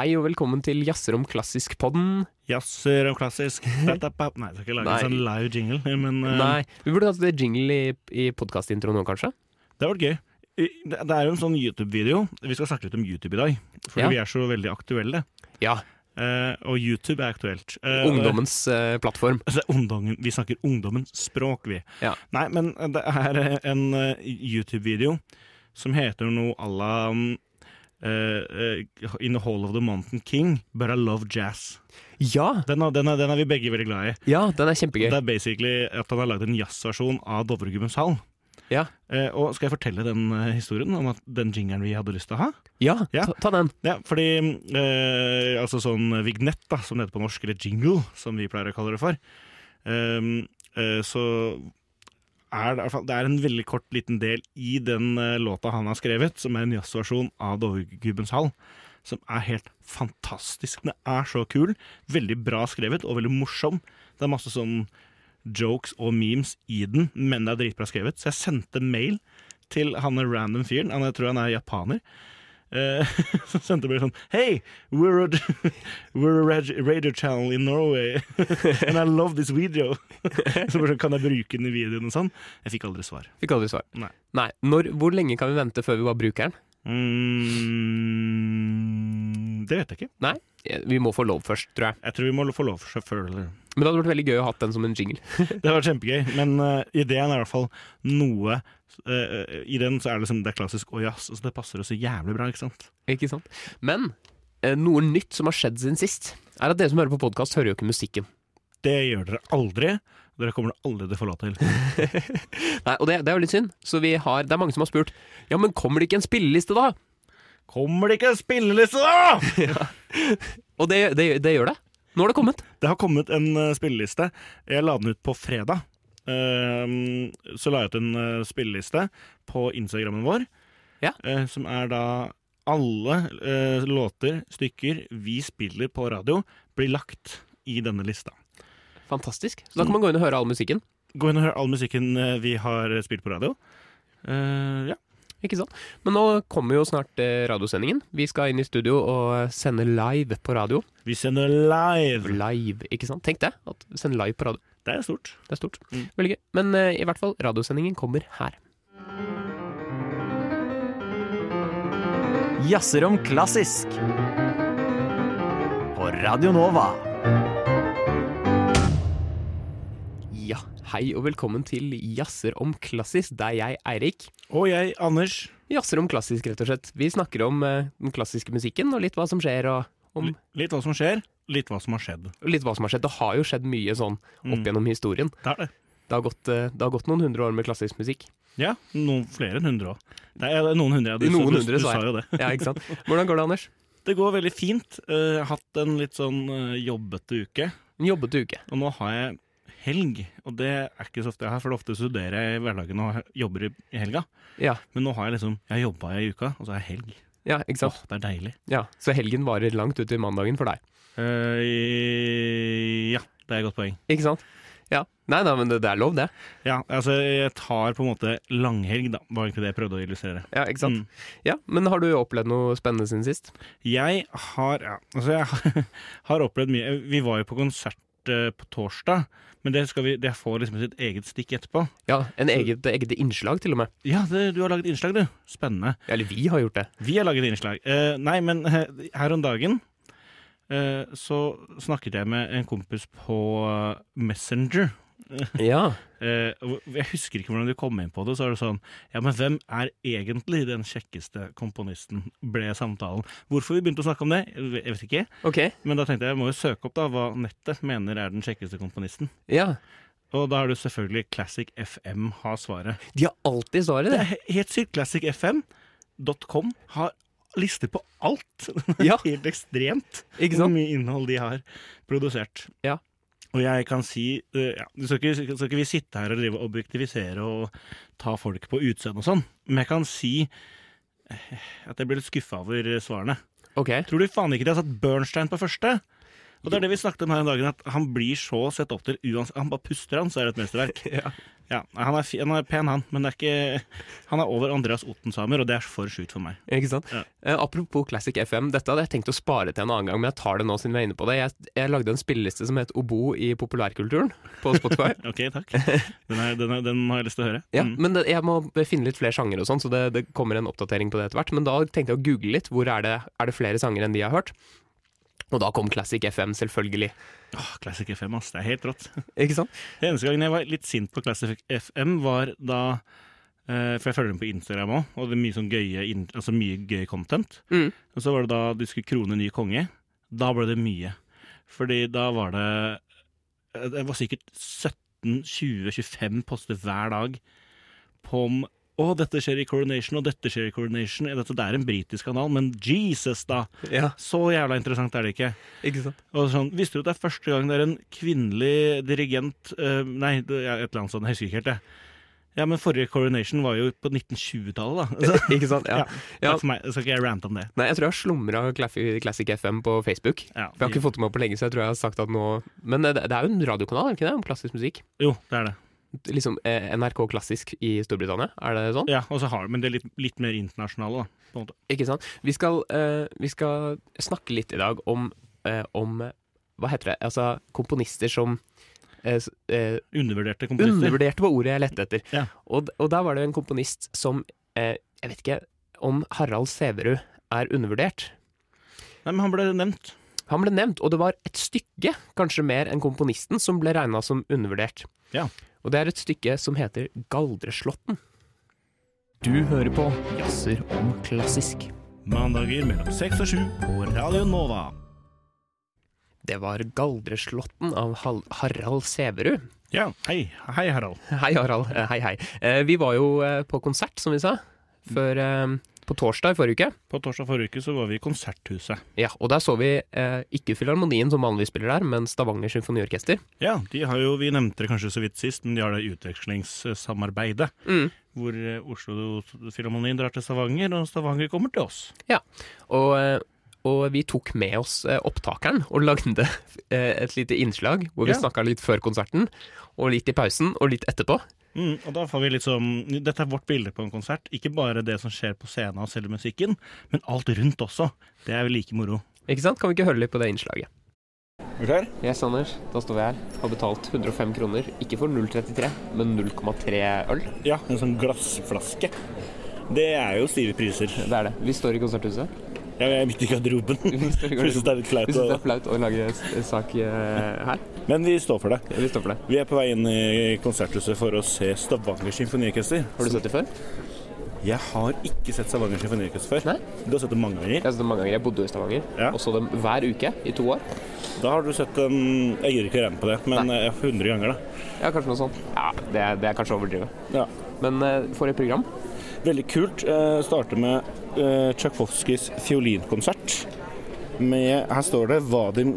hei og velkommen til Jazzer om klassisk-podden. Jazzer klassisk Nei, jeg skal ikke lage Nei. en sånn live jingle, men uh... Nei, vi burde hatt det jingle i, i podkastintroen nå, kanskje? det hadde vært gøy. Det er jo en sånn YouTube-video. Vi skal snakke litt om YouTube i dag, fordi Ja. vi er så veldig aktuelle. Ja. Uh, og YouTube er aktuelt. Uh, Ungdommens uh, plattform. Ungdommen, vi snakker ungdommens språk, vi. Ja. Nei, men det er en YouTube-video som heter noe à la eh, eh, In the Hall of the Mountain King, but I love jazz. Ja, Den, er- den, er, den er vi begge veldig glad i. ja, den er kjempegøy. Det er basically at han har lagd en jazzversjon av Dovregubbens hall. Ja, Uh, og skal jeg fortelle den historien om at den jingeren vi hadde lyst til å ha? ja, Ja. Ta, ta den. Ja, fordi Altså sånn vignett, da, som det heter på norsk, eller jingle, som vi pleier å kalle det for. så er det, det er en veldig kort liten del i den eh, låta han har skrevet, som er en jazzversjon av Dovregubbens hall. Som er helt fantastisk. Den er så kul. Veldig bra skrevet og veldig morsom. Det er masse sånn jokes og memes i den, men det er dritbra skrevet. Så jeg sendte mail til han random fyren. Jeg tror han er japaner. Eh, så sendte jeg bare sånn Hey, we're a, we're a radio channel in Norway, and I love this video. så bare sånn, Kan jeg bruke den i videoen og sånn? Jeg fikk aldri svar. Fikk aldri svar. Nei. Nei. Når, hvor lenge kan vi vente før vi bare bruker den? Mm, det vet jeg ikke. Nei, vi må få lov først, tror jeg. Jeg tror vi må få lov først. Men det hadde vært veldig gøy å ha den som en jingle. Det hadde vært kjempegøy, men uh, ideen er i hvert fall noe uh, I den så er det, liksom, det er klassisk og jazz, så det passer så jævlig bra, ikke sant? Ikke sant? Men uh, noe nytt som har skjedd siden sist, er at dere som hører på podkast, hører jo ikke musikken. Det gjør dere aldri. Dere kommer aldri til å få lov til. Nei, Og det, det er jo litt synd. Så vi har, det er mange som har spurt Ja, men kommer det ikke en spilleliste, da? Kommer det ikke en spilleliste, da?! Og det, det, det gjør det. Nå har det kommet. Det har kommet en eh, spilleliste. Jeg la den ut på fredag. Ehm, så la jeg ut en eh, spilleliste på Instagrammen vår, Ja. eh, som er da alle låter, stykker vi spiller på radio, blir lagt i denne lista. Fantastisk. Så da kan man gå inn og høre all musikken. Gå inn og høre all musikken vi har spilt på radio. Uh, ja. Ikke sant? Men nå kommer jo snart eh, radiosendingen. Vi skal inn i studio og sende live på radio. Vi sender live! Live, ikke sant? Tenk det. At sende live på radio. Det er stort. Det er stort. Mm. Veldig gøy. Men eh, i hvert fall, radiosendingen kommer her. Jazzer om klassisk. På Radio Nova. Hei og velkommen til Jazzer om klassisk. Det er jeg, Eirik. Og jeg, Anders. Jazzer om klassisk, rett og slett. Vi snakker om uh, den klassiske musikken og litt hva som skjer, og om Li- Litt hva som skjer, litt hva som har skjedd. litt hva som har skjedd. Det har jo skjedd mye sånn opp Mm. gjennom historien. Det er det. Det har gått, eh, det har gått noen hundre år med klassisk musikk. Ja, noen flere enn hundre òg. Noen hundre. Ja, du, Noen du, hundre, du, sa jo det. Ja, ikke sant? Hvordan går det, Anders? Det går veldig fint. Eh, Jeg har hatt en litt sånn eh, jobbete uke. En jobbete uke. Og nå har jeg helg, og det er ikke så ofte jeg har, for ofte studerer jeg i hverdagen og jobber i, helga. Ja, Men nå har jeg liksom Jeg har jobba i uka, og så er jeg helg. ja ikke sant? Åh, det er deilig. Ja, Så helgen varer langt ut i mandagen for deg. Uh, ja, det er et godt poeng. Ikke sant? Ja. Nei, da, men det, er lov, det. Ja, altså jeg tar på en måte langhelg, da. Var egentlig det jeg prøvde å illustrere. Ja, ikke sant? Mm. Ja, Men har du opplevd noe spennende siden sist? Jeg har Ja, altså jeg har- har opplevd mye. Vi var jo på konsert på torsdag, men det, skal vi, det får liksom sitt eget stikk etterpå. Ja, En eget, eget innslag, til og med. Ja, det, du har laget innslag, du. Spennende. Eller vi har gjort det. Vi har laget innslag. Eh, nei, men eh, her om dagen eh, så snakket jeg med en kompis på eh, Messenger. Ja. Eh, jeg husker ikke hvordan du kom inn på det. Så er det sånn Ja, men hvem er egentlig den kjekkeste komponisten? ble samtalen. Hvorfor vi begynte å snakke om det, jeg vet ikke. Okay. Men da tenkte jeg jeg må jo søke opp da hva nettet mener er den kjekkeste komponisten. Ja. Og da er det selvfølgelig Classic FM har svaret. De har alltid svaret, Det det. he- helt sykt. ClassicFM.com har lister på alt. Ja. helt ekstremt Ikke hvor mye innhold de har produsert. Ja. Og jeg kan si eh, ja, så skal ikke, skal ikke vi sitte her og drive objektivisere og ta folk på utseende og sånn, men jeg kan si eh, at jeg ble litt skuffa over svarene. Ok. Tror du faen ikke de har satt Bernstein på første? Og det er det vi snakket om her en dag, at han blir så sett opp til uansett Han bare puster, han, så er det et mesterverk. Ja. Ja, han er, han er pen, han, men det er ikke Han er over Andreas Ottensamer, og det er for sjukt for meg. Ikke sant? Ja. Eh, apropos Classic FM, dette hadde jeg tenkt å spare til en annen gang, men jeg tar det nå siden vi er inne på det. Jeg, jeg lagde en spilleliste som het Obo i populærkulturen på Spotify. Ok, takk. Den, er, den, den har jeg lyst til å høre. Ja, Mm. men det, Jeg må finne litt flere sjanger, og sånn, så det, det kommer en oppdatering på det etter hvert. Men da tenkte jeg å google litt. Hvor er det, er det flere sanger enn de jeg har hørt? Og da kom Classic FM, selvfølgelig. Åh, Classic FM, ass. Det er helt rått. Ikke sant? Den eneste gangen jeg var litt sint på Classic FM, var da eh, For jeg følger dem på Instagram òg, og det er mye sånn gøye, altså mye gøy content. Mm. Og så var det da de skulle krone ny konge. Da ble det mye. Fordi da var det eh, Det var sikkert 17-20-25 poster hver dag på om å, dette skjer i Coronation, og dette skjer i Coronation. Dette det er en britisk kanal, men Jesus, da! Ja, Så jævla interessant er det ikke. ikke sant? Og sånn, Visste du at det er første gang det er en kvinnelig dirigent uh, Nei, det er et eller annet sånt, jeg husker ikke helt det. Ja, men forrige Coronation var jo på 1920-tallet, da. Så, Ikke sant? Ja. ja. Takk for meg. Så skal ikke jeg rante om det. Nei, jeg tror jeg har slumra Classic FM på Facebook. Ja, Jeg har ikke fått det med på lenge, så jeg tror jeg har sagt at nå Men det, det er jo en radiokanal, er det ikke det? Om klassisk musikk? Jo, det er det. Liksom eh, NRK Klassisk i Storbritannia, er det sånn? Ja, og så har, Men det er litt, litt mer internasjonale, da. På en måte. Ikke sant? Vi skal, uh, vi skal snakke litt i dag om, uh, om Hva heter det? Altså komponister som eh, eh, Undervurderte komponister. Undervurderte var ordet jeg lette etter. Ja. Og, og der var det en komponist som eh, Jeg vet ikke om Harald Sæverud er undervurdert. Nei, men han ble nevnt. Han ble nevnt, og det var et stykke, kanskje mer enn komponisten, som ble regna som undervurdert. Ja. Og det er et stykke som heter Galdreslåtten. Du hører på Jazzer om klassisk. Mandager mellom seks og sju på Radio Nova. Det var Galdreslåtten av Harald Sæverud. Ja, hei. Hei, Harald. Hei, Harald. Eh, Hei, hei. Eh, Vi var jo eh, på konsert, som vi sa, før, på torsdag i forrige uke. På torsdag forrige uke så var vi i Konserthuset. Ja, og der så vi eh, ikke Filharmonien som vanligvis spiller der, men Stavanger Symfoniorkester. Ja, de har jo, vi nevnte det kanskje så vidt sist, men de har det utvekslingssamarbeidet. Mm. Hvor eh, Oslo Filharmonien drar til Stavanger, og Stavanger kommer til oss. Og, eh, og vi tok med oss eh, opptakeren og lagde et lite innslag hvor vi Ja. snakka litt før konserten, og litt i pausen, og litt etterpå. Mm, og da får vi sånn Dette er vårt bilde på en konsert. Ikke bare det som skjer på scenen og selve musikken, men alt rundt også. Det er vel like moro. Ikke sant? Kan vi ikke høre litt på det innslaget? Er du klar? Yes, Anders. Da står vi her. Har betalt 105 kroner. Ikke for 0,33, men 0,3 øl. Ja, en sånn glassflaske. Det er jo stive priser. Det er det. Vi står i konserthuset. Ja, jeg er midt i garderoben. Hvis det er litt flaut. syns det er flaut å lage sak eh, her. Men vi står for det. Vi står for det. Vi er på vei inn i konserthuset for å se Stavanger Symfoniorkester. Har du sett det før? Jeg har ikke sett Stavanger Symfoniorkester før. Nei. Du har sett det mange ganger. Jeg har sett det mange ganger. Jeg bodde i Stavanger Ja. og så dem hver uke i to år. Da har du sett dem Jeg gir ikke regne på det, men hundre 100 ganger, da. Ja, kanskje noe sånt. Ja, det er, det er kanskje å overdrive. Ja. Men forrige program. Veldig kult. Eh, starter med eh, Tsjajkovskijs fiolinkonsert. Med, her står det Vadim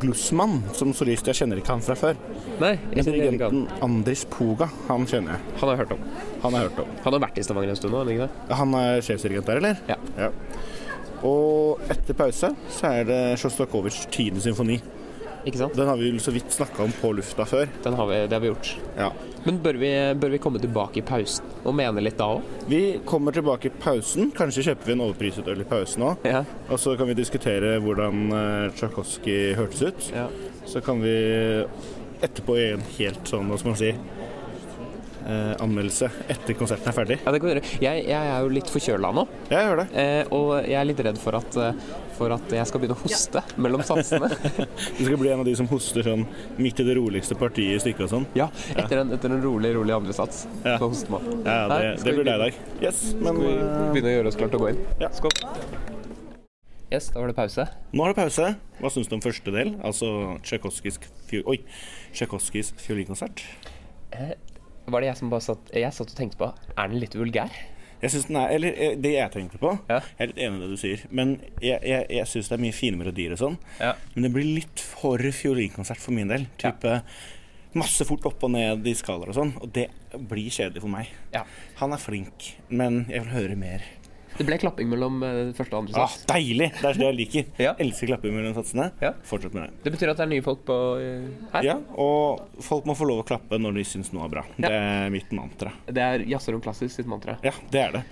Glussmann som solist. Jeg kjenner ikke han fra før. Nei, Men jeg han. dirigenten Andris Poga, han kjenner jeg. Han har jeg hørt om. Han har hørt om. Han har vært i Stavanger en stund nå, han ikke det? Han er sjefsdirigent der, eller? Ja. Og etter pause så er det Sjostakovitsjs tiende symfoni. Ikke sant? Den har vi jo så vidt snakka om på lufta før. Den har vi, det har vi gjort. Ja. Men bør vi, bør vi komme tilbake i pausen og mene litt da òg? Vi kommer tilbake i pausen. Kanskje kjøper vi en overpriset øl i pausen òg. Ja. Og så kan vi diskutere hvordan uh, Tsjajkovskij hørtes ut. ja. Så kan vi etterpå gjøre en helt sånn, hva skal man si eh, anmeldelse etter konserten er ferdig. Ja, det kan du gjøre. Jeg, jeg er jo litt forkjøla nå, Jeg gjør det. eh, og jeg er litt redd for at, eh, for at jeg skal begynne å hoste mellom satsene. Du skal bli en av de som hoster sånn midt i det roligste partiet i stykket og sånn. ja, etter en, etter en rolig, rolig andre sats. Ja. Så hoster man. Ja, det, Her, det blir deg i dag. Yes, men Skal vi eh, begynne å gjøre oss klart til å gå inn? Ja. Skål. Yes, da var det pause. nå er det pause. Hva syns du om første del? Altså Tsjajkovskijs fiolinkonsert. Var det jeg som bare satt Jeg satt og tenkte på Er den litt vulgær? Jeg synes den er, eller eh, Det jeg tenkte på Ja. Jeg er litt enig i det du sier, men jeg, jeg, jeg syns det er mye fine melodier og sånn. Ja. Men det blir litt for fiolinkonsert for min del. Type masse fort opp og ned i skalaer og sånn. Og det blir kjedelig for meg. Ja. Han er flink, men jeg vil høre mer. Det ble klapping mellom eh, første og andre Ah, sats. deilig! Det er det jeg liker. Ja. Elsker klapping mellom satsene. Ja. Fortsett med det. Det betyr at det er nye folk på eh, her. Ja, og folk må få lov å klappe når de syns noe er bra. Ja. Det er mitt mantra. Det er Jazzerom Klassisk sitt mantra. Ja, det er det.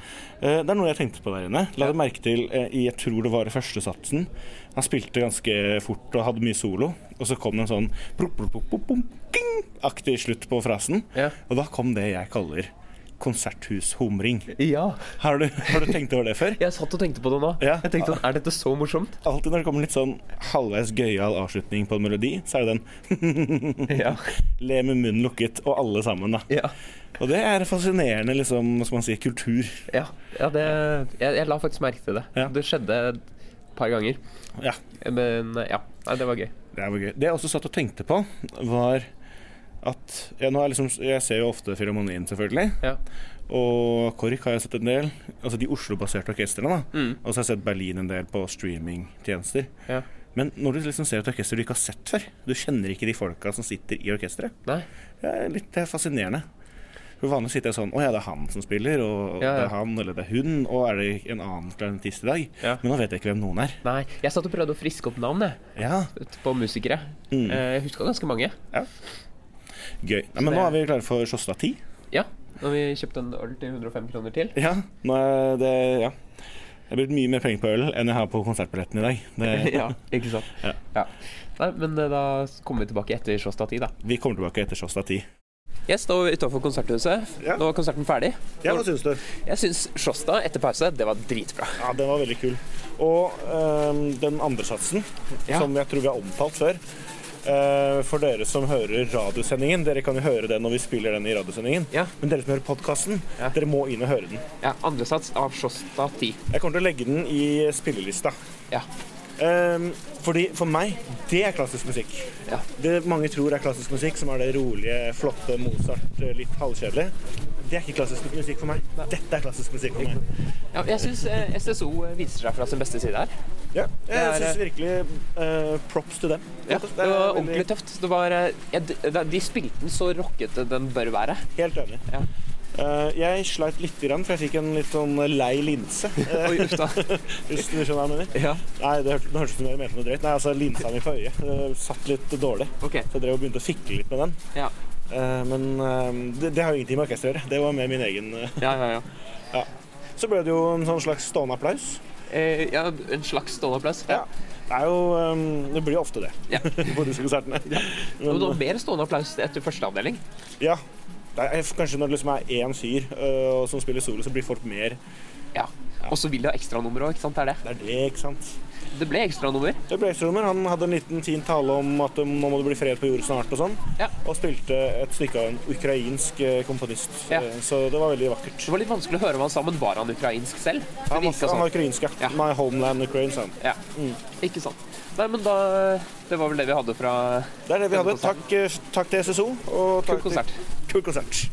Eh, Det er noe jeg tenkte på der inne. La deg merke til, i jeg tror det var i første satsen, han spilte ganske fort og hadde mye solo, og så kom det en sånn aktig slutt på frasen, Ja. og da kom det jeg kaller konserthushumring. ja. Har du, har du tenkt over det før? Jeg satt og tenkte på det nå. Ja. Jeg tenkte sånn, Er dette så morsomt? Alltid når det kommer litt sånn halvveis gøyal avslutning på en melodi, så er det den Ja. le med munnen lukket, og alle sammen, da. Ja. Og det er fascinerende, liksom, hva skal man si, kultur. ja. ja det, jeg, jeg la faktisk merke til det. Det skjedde et par ganger. Ja, Men ja, Nei, det var gøy. det var gøy. Det jeg også satt og tenkte på, var at ja, er liksom, Jeg ser jo ofte Filharmonien, selvfølgelig. Ja. Og KORK har jeg sett en del. Altså de Oslo-baserte orkestrene. Mm. Og så har jeg sett Berlin en del på streamingtjenester. Ja. Men når du liksom ser et orkester du ikke har sett før, du kjenner ikke de folka som sitter i orkesteret. Det er litt er fascinerende. For Vanligvis sitter jeg sånn Å ja, det er han som spiller, og Ja, ja. det er han, eller det er hun, og er det en annen klarinettist i dag? Ja. Men nå vet jeg ikke hvem noen er. Nei. Jeg satt og prøvde å friske opp navn jeg, Ja, på musikere. Mm. Eh, Jeg huska ganske mange. Gøy. Nei, men det- nå er vi klare for Sjåstad 10. Ja. Når vi kjøpte en øl til 105 kroner til. Ja, nå er det Ja. Jeg har brukt mye mer penger på øl enn jeg har på konsertbilletten i dag. Det, ja, ikke sant. Ja. Nei, men eh, da kommer vi tilbake etter Sjåstad 10, da. Vi kommer tilbake etter Sjåstad 10. Yes, da var vi utafor Konserthuset. Ja. Nå var konserten ferdig. Ja, hva syns du? Jeg syns Sjåstad etter pause, det var dritbra. Ja, den var veldig kul. Og øh, den andre satsen, Ja. som jeg tror vi har omtalt før For dere som hører radiosendingen, dere kan jo høre den når vi spiller den i radiosendingen. Ja. Men dere som hører podkasten, Ja. dere må inn og høre den. Ja, Andre sats av Sjåstad 10. Jeg kommer til å legge den i spillelista. Ja. Ehm, fordi For meg, det er klassisk musikk. Ja. Det mange tror er klassisk musikk, som er det rolige, flotte Mozart, eh, litt halvkjedelig, det er ikke klassisk musikk for meg. Dette er klassisk musikk for meg. ja jeg syns eh, SSO viser seg fra sin beste side her. Ja, jeg er, syns virkelig uh, props til dem. Ja, Det var veldig- ordentlig tøft. Det var, eh, ja, de, spilte den så rockete den bør være. Helt enig. Ja. Uh, jeg sleit litt, grann, for jeg fikk en litt sånn lei linse. eh, Oi, uff da. hvis du skjønner hva jeg mener. Ja, Nei, det hørtes ut som jeg mente noe drøyt. Nei, altså linsa mi på øyet uh, satt litt dårlig. Okay. Så jeg drev og begynte å fikle litt med den. Ja, Uh, men eh, det, det har jo ingenting med orkesteret å gjøre. Det var mer min egen ja, ja, ja. ja. Så ble det jo en sånn slags stående applaus. Eh, ja en slags stående. Ja. Det jo um, Det blir ofte det Ja. på disse konsertene. Og det var mer stående applaus etter første avdeling. Ja. Det er, kanskje når det liksom er én fyr uh, som spiller solo, så blir folk mer Ja. Og så vil de ha ekstranummer òg, ikke sant. Det er det. Det er det, ikke sant. Det ble ekstranummer. Det ble ekstranummer. Han hadde en liten fin tale om at um, nå må det bli fred på jord snart og sånn. Ja. Og spilte et stykke av en ukrainsk eh, komponist. Ja. Eh, Så det var veldig vakkert. Det var litt vanskelig å høre hva han sa, men var han ukrainsk selv? Det Han, var- sånn. han var ukrainsk, ja. Ja. My homeland Ukraine, sa han. Ja. Ikke sant. Nei, men da Det var vel det vi hadde fra Det er det vi hadde. Takk, eh, takk til SSO. Og Kul konsert. Til, kul konsert.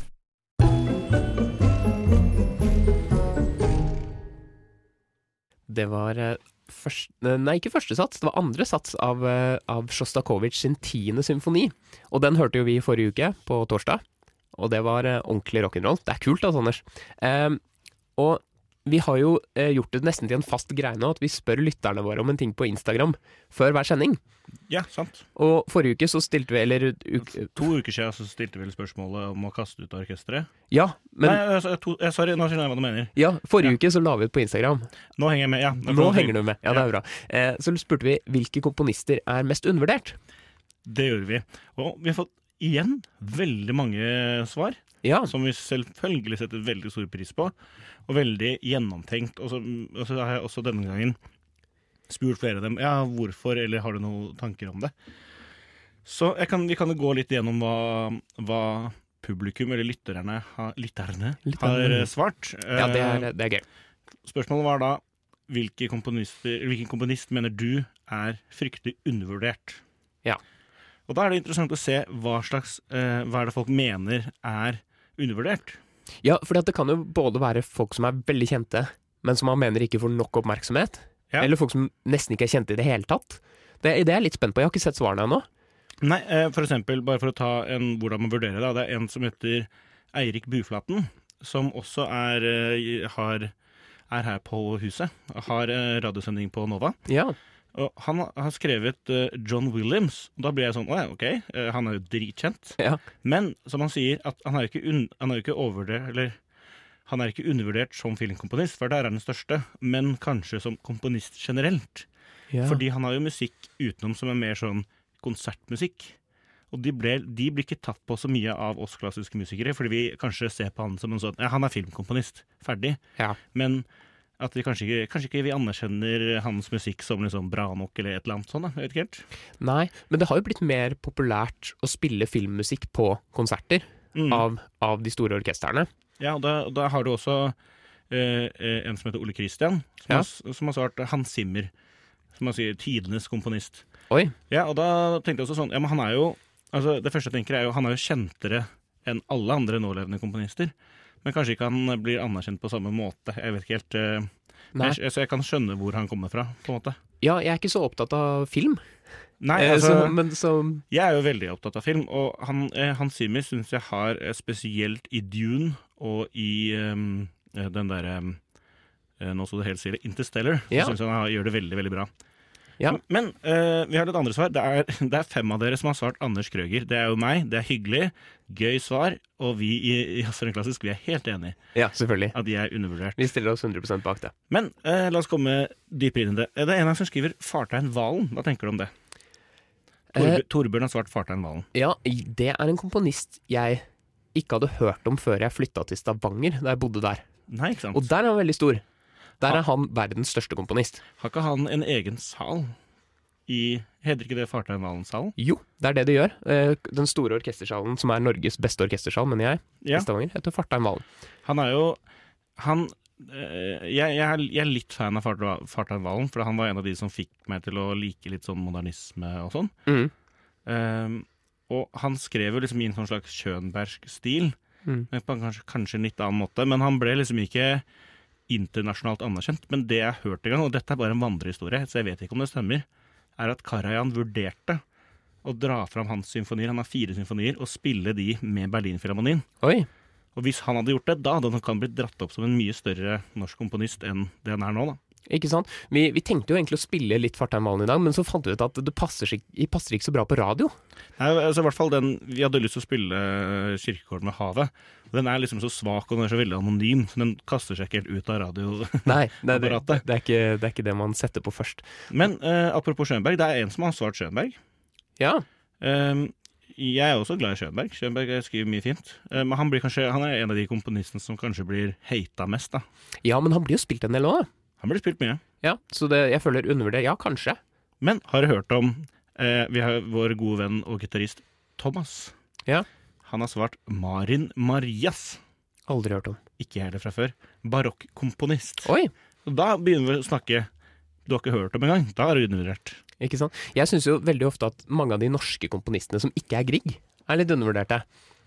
Det var først, Nei, ikke første sats, det var andre sats av, eh, av Sjostakovitsj sin tiende symfoni. Og den hørte jo vi i forrige uke, på torsdag. Og det var eh, ordentlig rock'n'roll. Det er kult altså, Anders. Eh, og vi har jo eh, gjort det nesten til en fast greie nå at vi spør lytterne våre om en ting på Instagram før hver sending. Ja, sant. Og forrige uke så stilte vi, eller uke, To uker siden så stilte vi spørsmålet om å kaste ut orkesteret. Ja, men Nei, altså, to, sorry, nå skjønner jeg hva du mener. ja, forrige uke så la vi ut på Instagram. Nå henger jeg med. ja. Nå henger du med. Ja, det er bra. Eh, så spurte vi hvilke komponister er mest undervurdert. Det gjorde vi. Og vi har fått igjen veldig mange svar, Ja, som vi selvfølgelig setter veldig stor pris på. Og veldig gjennomtenkt. Og så, og så har jeg også denne gangen spurt flere av dem ja, hvorfor, eller har du noen tanker om det. Så kan, vi kan gå litt gjennom hva, hva publikum, eller lytterne, har, lytterne har eh, svart. ja det, er, Eh, det er gøy. Spørsmålet var da hvilken komponist mener du er fryktelig undervurdert? Ja. Og da er det interessant å se hva slags eh, Hva er det folk mener er undervurdert. Ja, for det kan jo både være folk som er veldig kjente, men som man mener ikke får nok oppmerksomhet. Ja. Eller folk som nesten ikke er kjente i det hele tatt. Det, det er jeg litt spent på. Jeg har ikke sett svarene ennå. Nei, eh, for eksempel, bare for å ta en hvordan man vurderer det. Det er en som heter Eirik Buflaten, som også er, eh, har, er her på huset. Har eh, radiosending på Nova. Ja. Og han har skrevet eh, John Williams. Og da blir jeg sånn Å ja, OK. eh, han er jo dritkjent. Ja. Men som han sier, at han er jo ikke, un han ikke overvurdert Eller han er ikke undervurdert som filmkomponist, for der er han den største. Men kanskje som komponist generelt. ja. Fordi han har jo musikk utenom som er mer sånn konsertmusikk. Og de, ble, de blir ikke tatt på så mye av oss klassiske musikere, fordi vi kanskje ser på han som en sånn Ja, han er filmkomponist. Ferdig. Ja. Men at vi kanskje ikke, kanskje ikke vi anerkjenner hans musikk som liksom bra nok, eller et eller annet sånt. da, Jeg vet ikke helt. Nei, men det har jo blitt mer populært å spille filmmusikk på konserter Mm. av, av de store orkestrene. Ja, og da, da har du også eh, eh, en som heter Ole Christian, som, Ja. har, som har svart Hans Zimmer. Som man sier tidenes komponist. Oi. Ja, og da tenkte jeg også sånn Ja, men han er jo Altså, det første jeg tenker er jo Han er jo kjentere enn alle andre nålevende komponister. Men kanskje ikke han blir anerkjent på samme måte. Jeg vet ikke helt eh, jeg, Så jeg kan skjønne hvor han kommer fra, på en måte. Ja, jeg er ikke så opptatt av film, Nei, eh, altså så, men så Jeg er jo veldig opptatt av film, og han, eh, Hans Zimmer syns jeg har spesielt i Dune og i um, den derre um, Nå så det helt stille. Interstellar. Ja. Syns jeg han gjør det veldig, veldig bra. Ja. Men uh, vi har litt andre svar. Det er, det er fem av dere som har svart Anders Krøger. Det er jo meg. Det er hyggelig. Gøy svar. Og vi i Jazzeren Klassisk vi er helt enig Ja, selvfølgelig. at de er undervurdert. Vi stiller oss 100% bak det. Men uh, la oss komme dypere inn i det. Eh, Det er en dem som skriver 'Fartein Valen'. Hva tenker du om det? Torbjørn har svart 'Fartein Valen'. ja, det er en komponist jeg ikke hadde hørt om før jeg flytta til Stavanger, da jeg bodde der. Nei, ikke sant? Og der er han veldig stor. Der er han verdens største komponist. Har ikke han en egen sal i Heter ikke det Fartheim Valen-salen? Jo, det er det det gjør. Eh, Den store orkestersalen, som er Norges beste orkestersal, mener jeg, Ja. i Stavanger, heter Fartheim Valen. Han er jo Han eh, jeg, jeg, er, jeg er litt fan av Fartein Valen, for han var en av de som fikk meg til å like litt sånn modernisme og sånn. Mm. Um, og han skrev jo liksom i en sånn slags Schönbergsk stil, Mm. men på kanskje, kanskje en litt annen måte. Men han ble liksom ikke internasjonalt anerkjent. Men det jeg har hørt en gang, og dette er bare en vandrehistorie, så jeg vet ikke om det stemmer, er at Karajan vurderte å dra fram hans symfonier, han har fire symfonier, og spille de med Berlinfilharmonien. Oi. Og hvis han hadde gjort det, da hadde han blitt dratt opp som en mye større norsk komponist enn det han er nå, da. Ikke sant? Vi, vi tenkte jo egentlig å spille litt Fartein Valen i dag, men så fant vi ut at det passer, det passer ikke så bra på radio. Nei, altså i hvert fall den, Vi hadde lyst til å spille eh, Kirkegården med havet. Den er liksom så svak og den er så veldig anonym, så den kaster seg ikke helt ut av radioapparatet. Nei, det, det, det, er ikke, det er ikke det man setter på først. Men uh, apropos Schönberg, det er en som har svart Schönberg. Ja, Um, jeg er også glad i Schönberg. Schönberg skriver mye fint. Eh, men han, blir kanskje, han er en av de komponistene som kanskje blir hata mest. da. ja men han blir jo spilt en del òg. Han blir spilt mye. Ja, så det, jeg føler undervurdert. Ja, kanskje. Men har du hørt om eh, Vi har vår gode venn og gitarist Thomas. Ja. Han har svart Marin Marias. Aldri hørt om. Ikke jeg heller fra før. Barokkomponist. Oi, Og Da begynner vi å snakke du har ikke hørt om engang. Da er du undervurdert. ikke sant. Jeg syns jo veldig ofte at mange av de norske komponistene som ikke er Grieg, er litt undervurderte.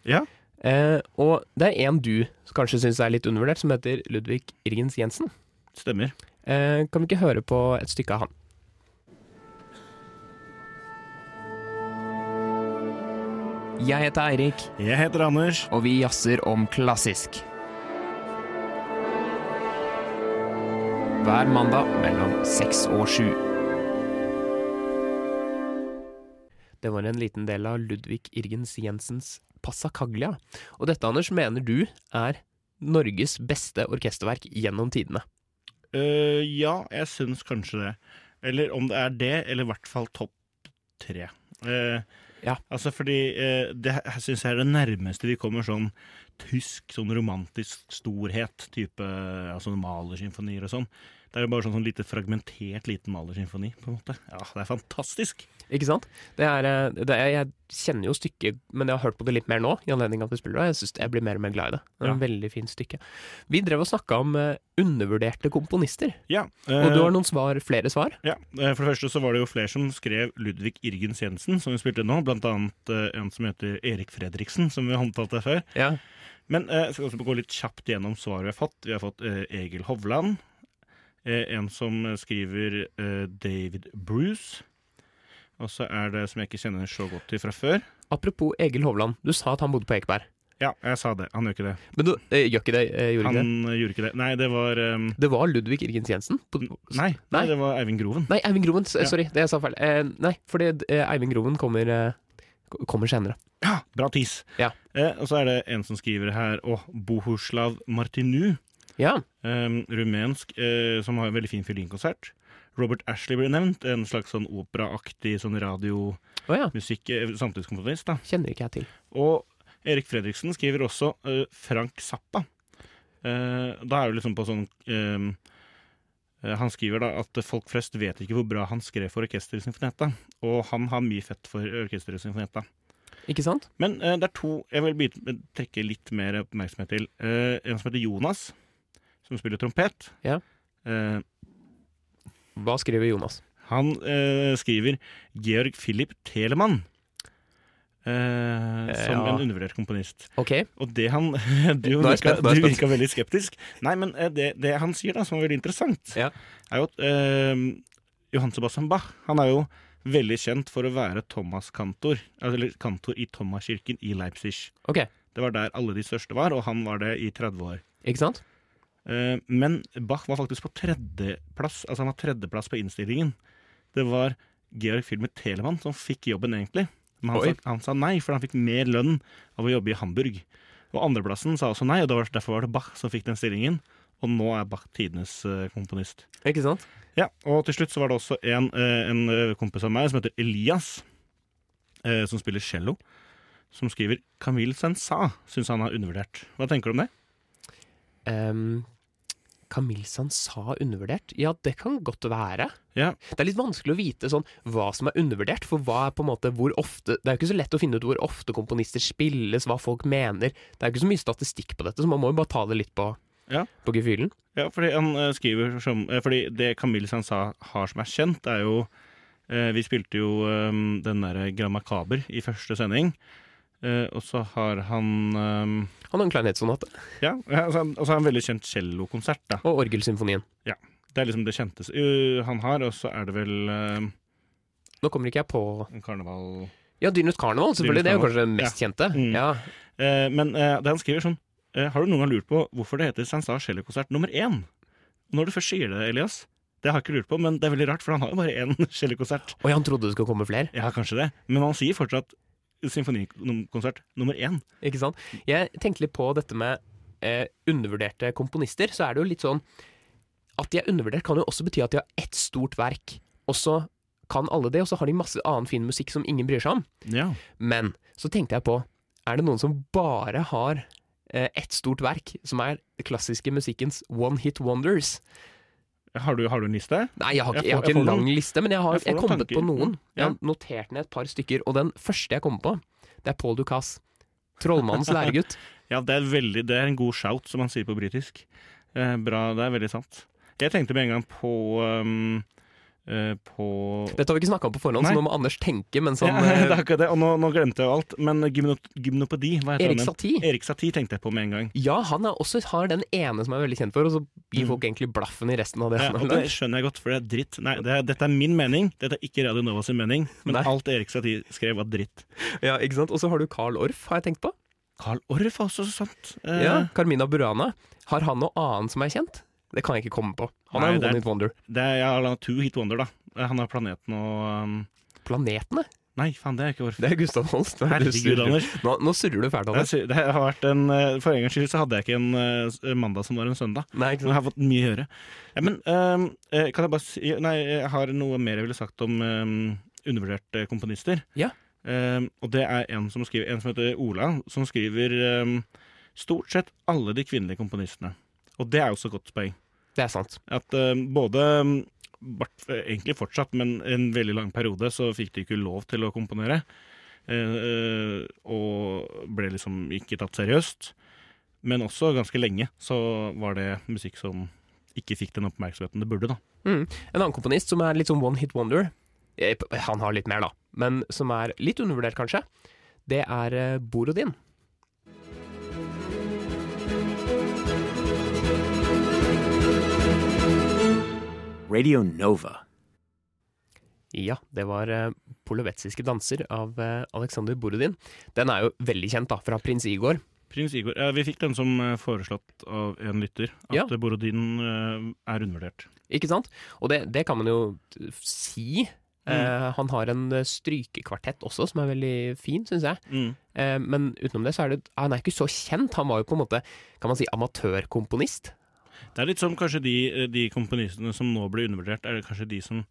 Ja. Eh, og det er en du kanskje syns er litt undervurdert, som heter Ludvig Irgens Jensen. Stemmer. Eh, kan vi ikke høre på et stykke av han? Jeg heter Eirik, Jeg heter Anders. og vi jazzer om klassisk. Hver mandag mellom seks og sju. Det var en liten del av Ludvig Irgens Jensens Passacaglia. Og dette, Anders, mener du er Norges beste orkesterverk gjennom tidene. Eh, ja, jeg syns kanskje det. Eller om det er det, eller i hvert fall topp tre. Uh, Ja. Altså fordi uh, det syns jeg er det nærmeste vi kommer sånn tysk, sånn romantisk storhet, type altså malersymfonier og sånn. Det er jo bare sånn, sånn lite fragmentert liten malersymfoni, på en måte. Ja, det er fantastisk. Ikke sant? Det er, eh, det er, jeg kjenner jo stykket, men jeg har hørt på det litt mer nå, i anledning av at vi spiller det, jeg synes jeg blir mer og mer glad i det. Det er Ja. en veldig fint stykke. Vi drev og snakka om eh, undervurderte komponister, Ja. og du har noen svar, flere svar? Ja, eh, For det første så var det jo flere som skrev Ludvig Irgens Jensen, som vi spilte nå. Blant annet eh, en som heter Erik Fredriksen, som vi har omtalt her før. Ja. Men eh, jeg skal også gå litt kjapt gjennom svaret vi har fått. Vi har fått eh, Egil Hovland. Eh, en som skriver eh, David Bruce. Og så er det som jeg ikke kjenner så godt til fra før. Apropos Egil Hovland, du sa at han bodde på Ekeberg. Ja, jeg sa det. Han gjør ikke det. Men du, eh, gjør ikke det? Eh, gjorde Han ikke det? eh, gjorde ikke det. Nei, det var um, Det var Ludvig Irgens Jensen? På, Nei, nei, Nei. det var Eivind Groven. Nei, Eivind Groven. Ja. Sorry, det jeg sa feil. Eh, nei, fordi Eivind Groven kommer, kommer senere. Ja, bra tis. Ja. Eh, og så er det en som skriver her, å, Bohuslav Martinu, Ja. um, rumensk, uh, som har en veldig fin fiolinkonsert. Robert Ashley ble nevnt, en slags sånn operaaktig sånn radiomusikk, oh, ja. eh, samtidskomponist. da. Kjenner ikke jeg til. Og Erik Fredriksen skriver også uh, Frank Zappa. Uh, da er det liksom på sånn eh, eh, Han skriver da at folk flest vet ikke hvor bra han skrev for Orkester i Sinfonetta, og han har mye fett for Orkester i Sinfonetta. Ikke sant? Men det er to jeg vil trekke litt mer oppmerksomhet til. En som heter Jonas, som spiller trompet. Ja. Eh, Hva skriver Jonas? han eh, skriver Georg Philipp Telemann. Eh, som Ja. en undervurdert komponist. Ok, Og det han Du, virka, du virka veldig skeptisk. Nei, men eh, det, det han sier, da, som er veldig interessant, Ja. er jo at eh, Johan Sebastian Bach Han er jo veldig kjent for å være Thomas-kantor. Eller kantor i Thomaskirken i Leipzig. ok, Det var der alle de største var, og han var det i 30 år. ikke sant? Eh, men Bach var faktisk på tredjeplass Altså han var tredjeplass på innstillingen. Det var Georg Filmet Telemann som fikk jobben, egentlig. Men han sa, han sa nei, for han fikk mer lønn av å jobbe i Hamburg. Og andreplassen sa også nei, og var- derfor var det Bach som fikk den stillingen. Og nå er Bach tidenes eh, komponist. Ikke sant? Ja, Og til slutt så var det også en, eh, en kompis av meg som heter Elias, som spiller cello, som skriver Camille Sensa syns han har undervurdert. Hva tenker du om det? Um, Camille sa undervurdert? Ja, det kan godt være. Ja. Det er litt vanskelig å vite sånn hva som er undervurdert, for hva er på en måte hvor ofte Det er jo ikke så lett å finne ut hvor ofte komponister spilles, hva folk mener. Det er jo ikke så mye statistikk på dette, så man må jo bare ta det litt på, Ja. på gefühlen. Ja, fordi han uh, skriver som uh, Fordi det Camille Sansa har som er kjent, er jo uh, Vi spilte jo den derre Grand Macabre i første sending. Eh, og så har han eh, Han har en klarinettsonate. Ja, ja, altså, og så har han veldig kjent cellokonsert, da. Og orgelsymfonien. Det er liksom det kjenteste uh, han har, og så er det vel uh, Nå kommer ikke jeg på en karneval Ja, Dyrnes Karneval, selvfølgelig. Det er jo kanskje det mest kjente. Mm. Ja. Eh, Men eh, det han skriver sånn Har du noen gang lurt på hvorfor det heter Sansa cellokonsert nummer én? Når du først sier det, Elias Det har jeg ikke lurt på, men det er veldig rart, for han har jo bare én cellokonsert. Og han trodde det skulle komme flere. Ja, kanskje det. Men han sier fortsatt symfonikonsert nummer én. Ikke sant? Jeg tenkte litt på dette med eh, undervurderte komponister. Så er det jo litt sånn At de er undervurdert, kan jo også bety at de har ett stort verk, og så kan alle det, og så har de masse annen fin musikk som ingen bryr seg om. Ja. Men så tenkte jeg på Er det noen som bare har eh, ett stort verk, som er den klassiske musikkens one hit wonders? Har du, har du en liste? Nei, jeg har ikke, Jeg jeg har ikke en lang liste, men jeg har, jeg kommet tanker. på noen. Jeg har notert ned et par stykker, og den første jeg kommer på, det er Paul Ducasse. Trollmannens læregutt. Ja, det er, veldig, det er en god shout, som man sier på britisk. Eh, bra, det er veldig sant. Jeg tenkte med en gang på um, På Dette har vi ikke snakka om på forhånd, Nei. så nå må Anders tenke mens han ja, det eh, er akkurat det, og nå, nå glemte jeg jo alt. Men gymno, gymnopedi, hva heter Erik? Satie. Erik Satie tenkte jeg på med en gang. Ja, han er også har den ene som er veldig kjent for, og så gir Mm. folk egentlig blaffen i resten av det. Ja, og det skjønner jeg godt, for det er dritt. Nei, det er, dette er min mening, dette er ikke Radio Nova sin mening. Men Nei. alt Erik Satie skrev, var dritt. Ja, ikke sant? Og så har du Carl Orff, har jeg tenkt på. Carl Orff også sant. Eh, Ja, Carmina Burana. Har han noe annet som er kjent? Det kan jeg ikke komme på. Han Nei, er en one hit wonder. Det er, ja, two hit wonder, da. Han har Planeten og um, Planetene? Nei, faen, det er ikke vår... Det er Gustav Holst. Er Herregud. Anders. Nå, nå surrer du fælt, Anders. er- det har vært en, eh, For en gangs skyld så hadde jeg ikke en eh, mandag som var en søndag. Nei, ikke sant? jeg har fått mye å gjøre. Ja, men eh, kan jeg bare si Nei, jeg har noe mer jeg ville sagt om ehm, undervurderte komponister. Ja. Ehm, og det er en som skriver En som heter Ola, som skriver stort sett alle de kvinnelige komponistene. Og det er jo så godt poeng. Det er sant. At uh, både ehm, eh, Egentlig fortsatt, men en veldig lang periode så fikk de ikke lov til å komponere. Eh, og ble liksom ikke tatt seriøst. Men også ganske lenge så var det musikk som ikke fikk den oppmerksomheten det burde, da. Mm. En annen komponist som er litt sånn one hit wonder, han har litt mer da, men som er litt undervurdert kanskje, det er Borodin. Radio Nova. Ja, det var polovetsiske Polovetziske danser av eh, Alexander Borodin. Den er jo veldig kjent da, fra Prins Igor. Prins Igor. Ja, vi fikk den som eh, foreslått av en lytter, at Ja. eh, Borodin eh, er undervurdert. Ikke sant? Og det, det kan man jo si. Mm. Eh, han har en eh, strykekvartett også, som er veldig fin, syns jeg. Mm. Eh, men utenom det så er det Han er ikke så kjent. Han var jo på en måte, kan man si, amatørkomponist. Det er litt som kanskje de, eh, de komponistene som nå blir undervurdert, er det kanskje de som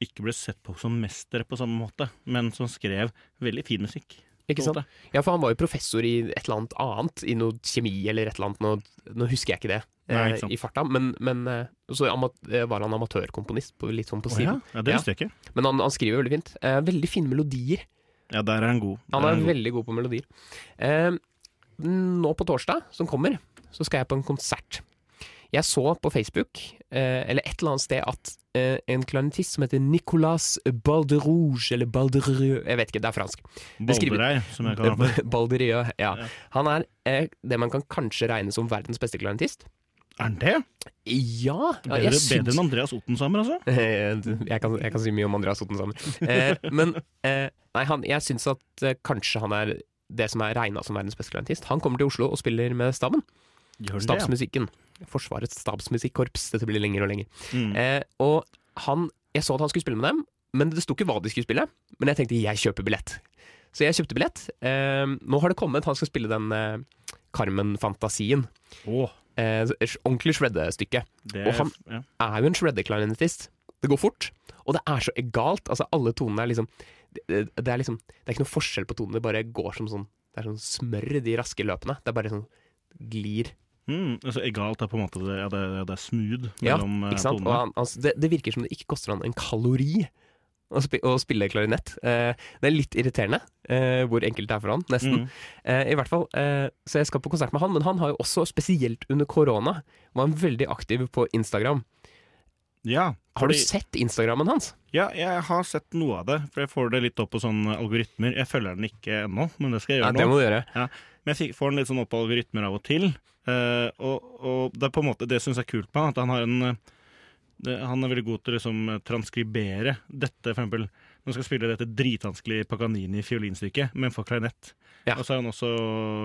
ikke ble sett på som mestere på samme måte, men som skrev veldig fin musikk. Ikke sant? Ja, for han var jo professor i et eller annet annet, i noe kjemi eller et eller annet. Nå, nå husker jeg ikke det eh, Nei, ikke sant. i farta, men, men eh, så eh, var han amatørkomponist, litt sånn på siden. siden. ja? ja, det visste jeg ikke. Men han, han skriver veldig fint. Eh, veldig fine melodier. Ja, der er han god. Der Han er han god. veldig god på melodier. Eh, nå på torsdag, som kommer, så skal jeg på en konsert. Jeg så på Facebook, eh, eller et eller annet sted, at eh, en klarinettist som heter Nicolas Balderouge, eller Baldereux Jeg vet ikke, det er fransk. det Balderei, som jeg kaller ham for. Ja. Ja. Han er eh, det man kan kanskje regne som verdens beste klarinettist. Er han det? Ja! ja Bedre, jeg bedre enn Andreas Ottensamer, altså? Jeg, kan, jeg kan si mye om Andreas Ottensamer. Eh, men eh, nei, han, jeg syns at eh, kanskje han er det som er regna som verdens beste klarinettist. Han kommer til Oslo og spiller med staben. Gjør han det? Stabsmusikken. Forsvarets stabsmusikkorps. Dette blir lenger og lenger. Mm. Eh, og han Jeg så at han skulle spille med dem, men det sto ikke hva de skulle spille. Men jeg tenkte jeg kjøper billett. Så jeg kjøpte billett. Eh, nå har det kommet. Han skal spille den eh, Carmen-fantasien. Eh, ordentlig shredde-stykke. Og han- ja. er jo en shreddeklarinettist. Det går fort, og det er så egalt. Altså, alle tonene er liksom det, det er liksom Det er ikke noe forskjell på tonene, det bare går som sånn Det er sånn smør, de raske løpene. Det er bare sånn glir. Mm, altså Egalt er på en måte det, ja, det, det er smooth Ja, mellom eh, Ikke sant? Tonene. han, altså, det, det virker som det ikke koster han en kalori å, spi, å spille klarinett. Eh, det er litt irriterende eh, hvor enkelt det er for han, nesten. Mm. Eh, I hvert fall, eh, Så jeg skal på konsert med han, men han har jo også, spesielt under korona, var han veldig aktiv på Instagram. Ja, Har du sett Instagrammen hans? ja, jeg har sett noe av det, for jeg får det litt opp på sånne algoritmer. Jeg følger den ikke ennå, men det skal jeg gjøre Ja, det må du gjøre. Men jeg får den litt sånn opp på algoritmer av og til. Uh, og, og det er på en måte det syns jeg er kult med han, at han har en eh, det, Han er veldig god til å liksom transkribere dette, for eksempel. Nå skal spille dette dritvanskelige Paganini-fiolinstykket, men for klarinett. Ja. Og så er han også,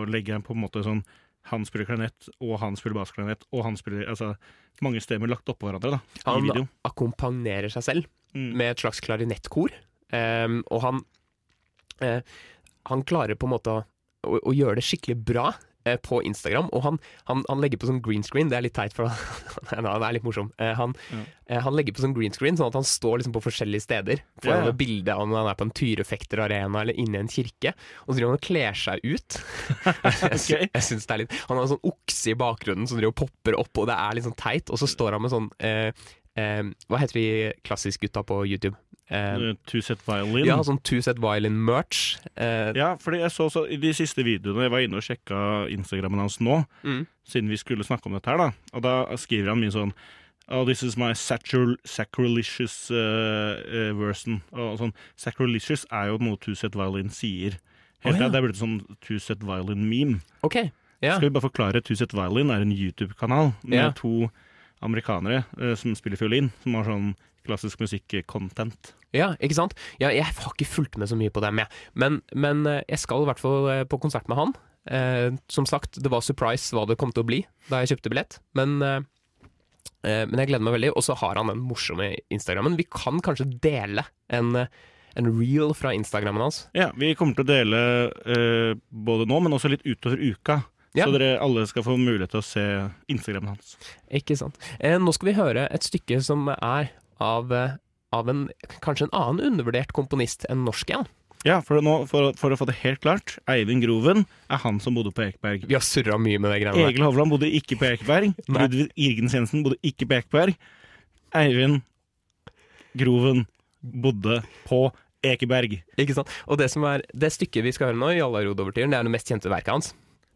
legger han på en måte sånn Han spiller klarinett, og han spiller bassklarinett, og han spiller Altså mange stemmer lagt oppå hverandre, da, i Han videoen. akkompagnerer seg selv Mm. med et slags klarinettkor. um, og han uh, Han klarer på en måte å, å, å gjøre det skikkelig bra på Instagram. Og han, han, han legger på sånn green screen, det er litt teit, for han han er litt morsom. Eh, han, Ja. eh, han legger på sånn green screen, sånn at han står liksom på forskjellige steder. Får Ja, ja. bilde av når han er på en tyrefekterarena eller inne i en kirke. Og så driver han og kler seg ut. jeg jeg synes det er litt Han har en sånn okse i bakgrunnen som driver og popper opp, og det er litt sånn teit. Og så står han med sånn eh, eh, Hva heter de klassisk-gutta på YouTube? Eh, Eh, Two Set Violin. ja, sånn Two Set Violin-merch. Eh, Ja, fordi jeg så, så i de siste videoene Jeg var inne og sjekka Instagrammen hans nå, mm. siden vi skulle snakke om dette her, da. Og da skriver han mye sånn Oh, this is my sacrilicious sacrilegious uh, uh, version. Og sånn, Sacrilegious er jo noe Two Set Violin sier. Helt oh, ja. Det er blitt sånn Two Set Violin-meme. OK. Ja. Skal vi bare forklare Two Set Violin er en YouTube-kanal med Ja. to amerikanere som spiller fiolin, som har sånn klassisk musikk-content. ja, ikke sant? Ja, jeg har ikke fulgt med så mye på dem, jeg. Men, men eh, jeg skal i hvert fall eh, på konsert med han. Eh, som sagt, det var surprise hva det kom til å bli da jeg kjøpte billett. Men, eh, eh, men jeg gleder meg veldig. Og så har han den morsomme Instagrammen. Vi kan kanskje dele en, en reel fra Instagrammen hans. Ja, vi kommer til å dele eh, både nå, men også litt utover uka. Ja. Så dere alle skal få mulighet til å se Instagramen hans. Ikke sant. Eh, nå skal vi høre et stykke som er av, eh, av en kanskje en annen undervurdert komponist enn norsk igjen. Ja, for, nå, for, for å få det helt klart, Eivind Groven er han som bodde på Ekeberg. Vi har surra mye med det greiene der. Egil Hovland bodde ikke på Ekeberg. Ludvig Irgens Jensen bodde ikke på Ekeberg. Eivind Groven bodde på Ekeberg. Ikke sant? Og det, som er, det stykket vi skal høre nå, Jalla Rodovertyren, det er det mest kjente verket hans.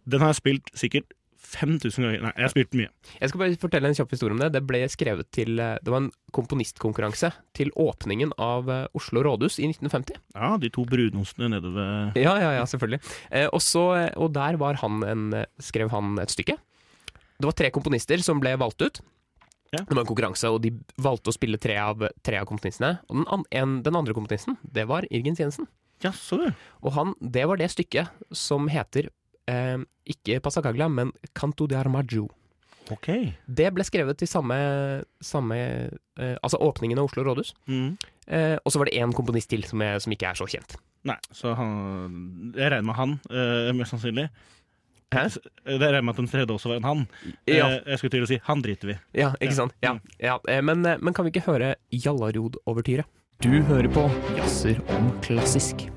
Den har jeg spilt sikkert 5000 ganger. Nei, jeg har spilt mye. Jeg skal bare fortelle en kjapp historie om det. Det ble skrevet til eh, Det var en komponistkonkurranse til åpningen av eh, Oslo rådhus i 1950. Ja, de to brunostene nede ved Ja, ja, ja, selvfølgelig. Eh, og, så, eh, og der var han en, skrev han et stykke. Det var tre komponister som ble valgt ut. Ja. Det var en konkurranse, og de valgte å spille tre av, tre av komponistene. Og den, an, en, den andre komponisten, det var Irgens Jensen. Jaså, du. Og han, det var det stykket som heter eh, ikke Passacaglia, men Canto de Armaggio. Ok. Det ble skrevet til samme, samme eh, Altså åpningen av Oslo rådhus. Mm. Eh, og så var det én komponist til som, er, som ikke er så kjent. Nei, så han Jeg regner med han, eh, mest sannsynlig. Hæ? Det regner med at den tredje også var en han. Ja, Eh, jeg skulle til å si han driter vi. ja ikke ja. sant? Ja, ja. eh, Men, eh, men kan vi ikke høre Jallarod-overtyret? Du hører på Jazzer om klassisk.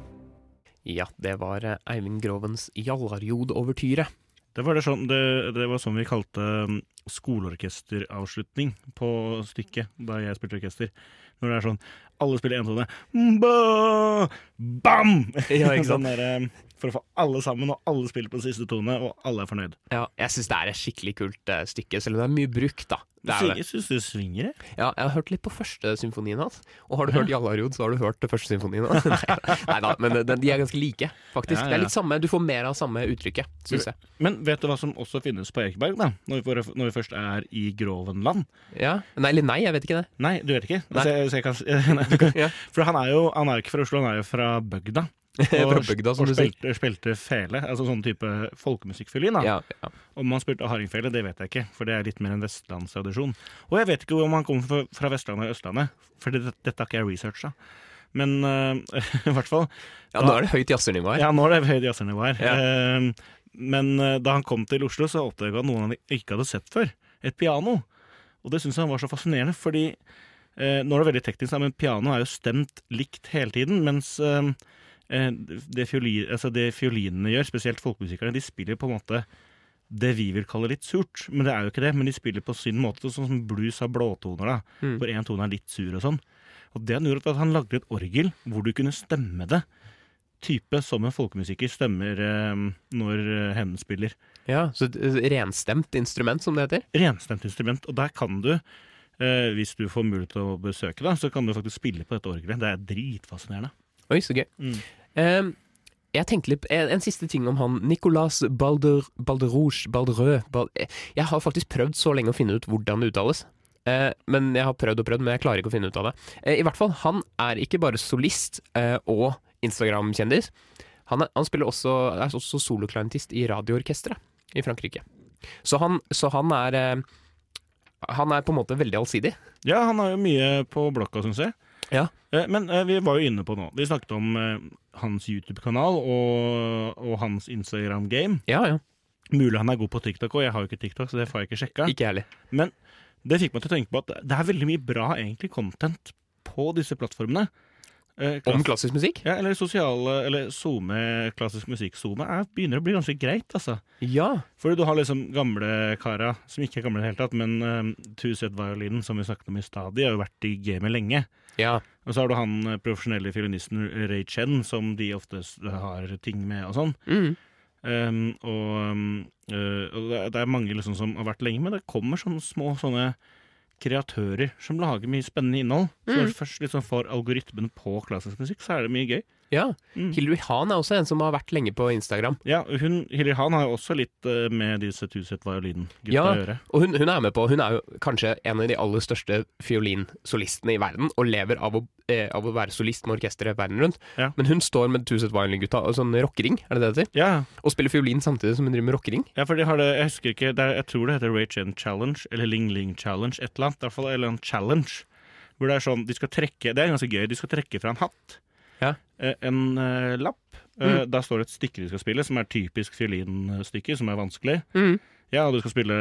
Ja, det var eh, Eivind Grovens Jallarjod-overtyre. Det var, det, sånn, det, det var sånn vi kalte um, skoleorkesteravslutning på stykket da jeg spilte orkester. Når det er sånn alle spiller entone. Ba, bam! Ja, ikke sant? sånn der, um, for å få alle sammen, og alle spiller på den siste tone, og alle er fornøyd. Ja, jeg syns det er et skikkelig kult uh, stykke, selv om det er mye brukt, da. Det er. Jeg syns det svinger, jeg. Ja, jeg har hørt litt på første symfonien hans. Og har du hørt Jallarjod, så har du hørt første symfonien hans. Nei da, men eh, de er ganske like, faktisk. Ja, ja, Det er litt samme, Du får mer av samme uttrykket, syns jeg. Men vet du hva som også finnes på Ekeberg, da? Når vi, får- når vi først er i Grovenland? Ja. Nei, eller nei, jeg vet ikke det. Nei, du vet ikke? Nei. Så jeg, så jeg kan, nei, kan, Ja. for han er jo han er ikke fra Oslo, han er jo fra bygda. Fra bygda, som og spilte, spilte fele, altså sånn type folkemusikkfiolin. Ja, ja. Om han spilte hardingfele, det vet jeg ikke, for det er litt mer en vestlandstradisjon. Og jeg vet ikke om han kommer fra, Vestlandet eller Østlandet, for det, dette har ikke jeg researcha. Men uh, i hvert fall ja, nå er det høyt jazzernivå her. Ja, nå er det høyt jazzernivå her. Ja. Uh, men uh, da han kom til Oslo, så oppdaga han noe han ikke hadde sett før. Et piano. Og det syntes han var så fascinerende, fordi eh, nå er det veldig teknisk, men piano er jo stemt likt hele tiden, mens eh, eh, det, fioli, altså det fiolinene gjør, spesielt folkemusikerne, de spiller på en måte det vi vil kalle litt surt. Men det er jo ikke det, men de spiller på sin måte, sånn som blues har blåtoner, da, Mm. hvor én tone er litt sur og sånn. Og det han gjorde, at han lagde et orgel hvor du kunne stemme det. Type som en folkemusiker stemmer eh, når eh, spiller. Ja, så et renstemt instrument, som det heter. Renstemt instrument. Og der kan du, eh, hvis du får mulighet til å besøke, da, så kan du faktisk spille på dette orgelet. Det er dritfascinerende. Oi, så gøy. Mm. Ehm, jeg tenkte litt, en, siste ting om han Nicolas Balder, Balderouge Balderø Bal, eh, Jeg har faktisk prøvd så lenge å finne ut hvordan det uttales. Eh, men Jeg har prøvd og prøvd, men jeg klarer ikke å finne ut av det. Eh, I hvert fall, Han er ikke bare solist eh, og Instagram-kjendis. Han, han spiller også, er også soloklientist i radioorkesteret i Frankrike. Så han, så han er Han er på en måte veldig allsidig. Ja, han har jo mye på blokka, syns jeg. Ja. Men vi var jo inne på nå Vi snakket om hans YouTube-kanal og, og hans Instagram-game. Ja, ja. Mulig han er god på TikTok, og jeg har jo ikke TikTok, så det får jeg ikke sjekka. Ikke heller. Men det fikk meg til å tenke på at det er veldig mye bra egentlig content på disse plattformene. Eh, Om klassisk musikk? ja, eller sosiale Eller SoMe, klassisk musikk SoMe, er, begynner å bli ganske greit, altså. Ja. Fordi du har liksom gamle kara, som ikke er gamle i det hele tatt, men um, Tuset Violin, som vi snakket om i stad, de har jo vært i gamet lenge. Ja. Og så har du han eh, profesjonelle fiolinisten Ray Chen, som de ofte har ting med og sånn. Mm. Um, og øh, og det, er- mange liksom som har vært lenge, men det kommer sånne små sånne kreatører som lager mye spennende innhold. Så Mm. du først liksom får algoritmen på klassisk musikk, så er det mye gøy. Ja. Mm. Hilary Hahn er også en som har vært lenge på Instagram. Ja, hun, Hilary Hahn har jo også litt eh, med disse Tuset Violin-gutta Ja. å gjøre. Og hun, hun er med på Hun er jo kanskje en av de aller største fiolinsolistene i verden, og lever av å, eh, av å være solist med orkesteret verden rundt. Ja. Men hun står med Tuset Violin-gutta og sånn rockering, er det det det heter? Ja, Og spiller fiolin samtidig som hun driver med rockering. ja, for de har det, jeg husker ikke, er, jeg tror det heter Ray Chen Challenge, eller Ling Ling Challenge, et eller annet, i hvert fall, eller en challenge. Hvor det er sånn, de skal trekke, det er ganske gøy, de skal trekke fra en hatt. Ja. Eh, En uh, lapp. Eh, Da står det et stykke de skal spille, som er typisk fiolinstykke, som er vanskelig. Mm. Ja, du skal spille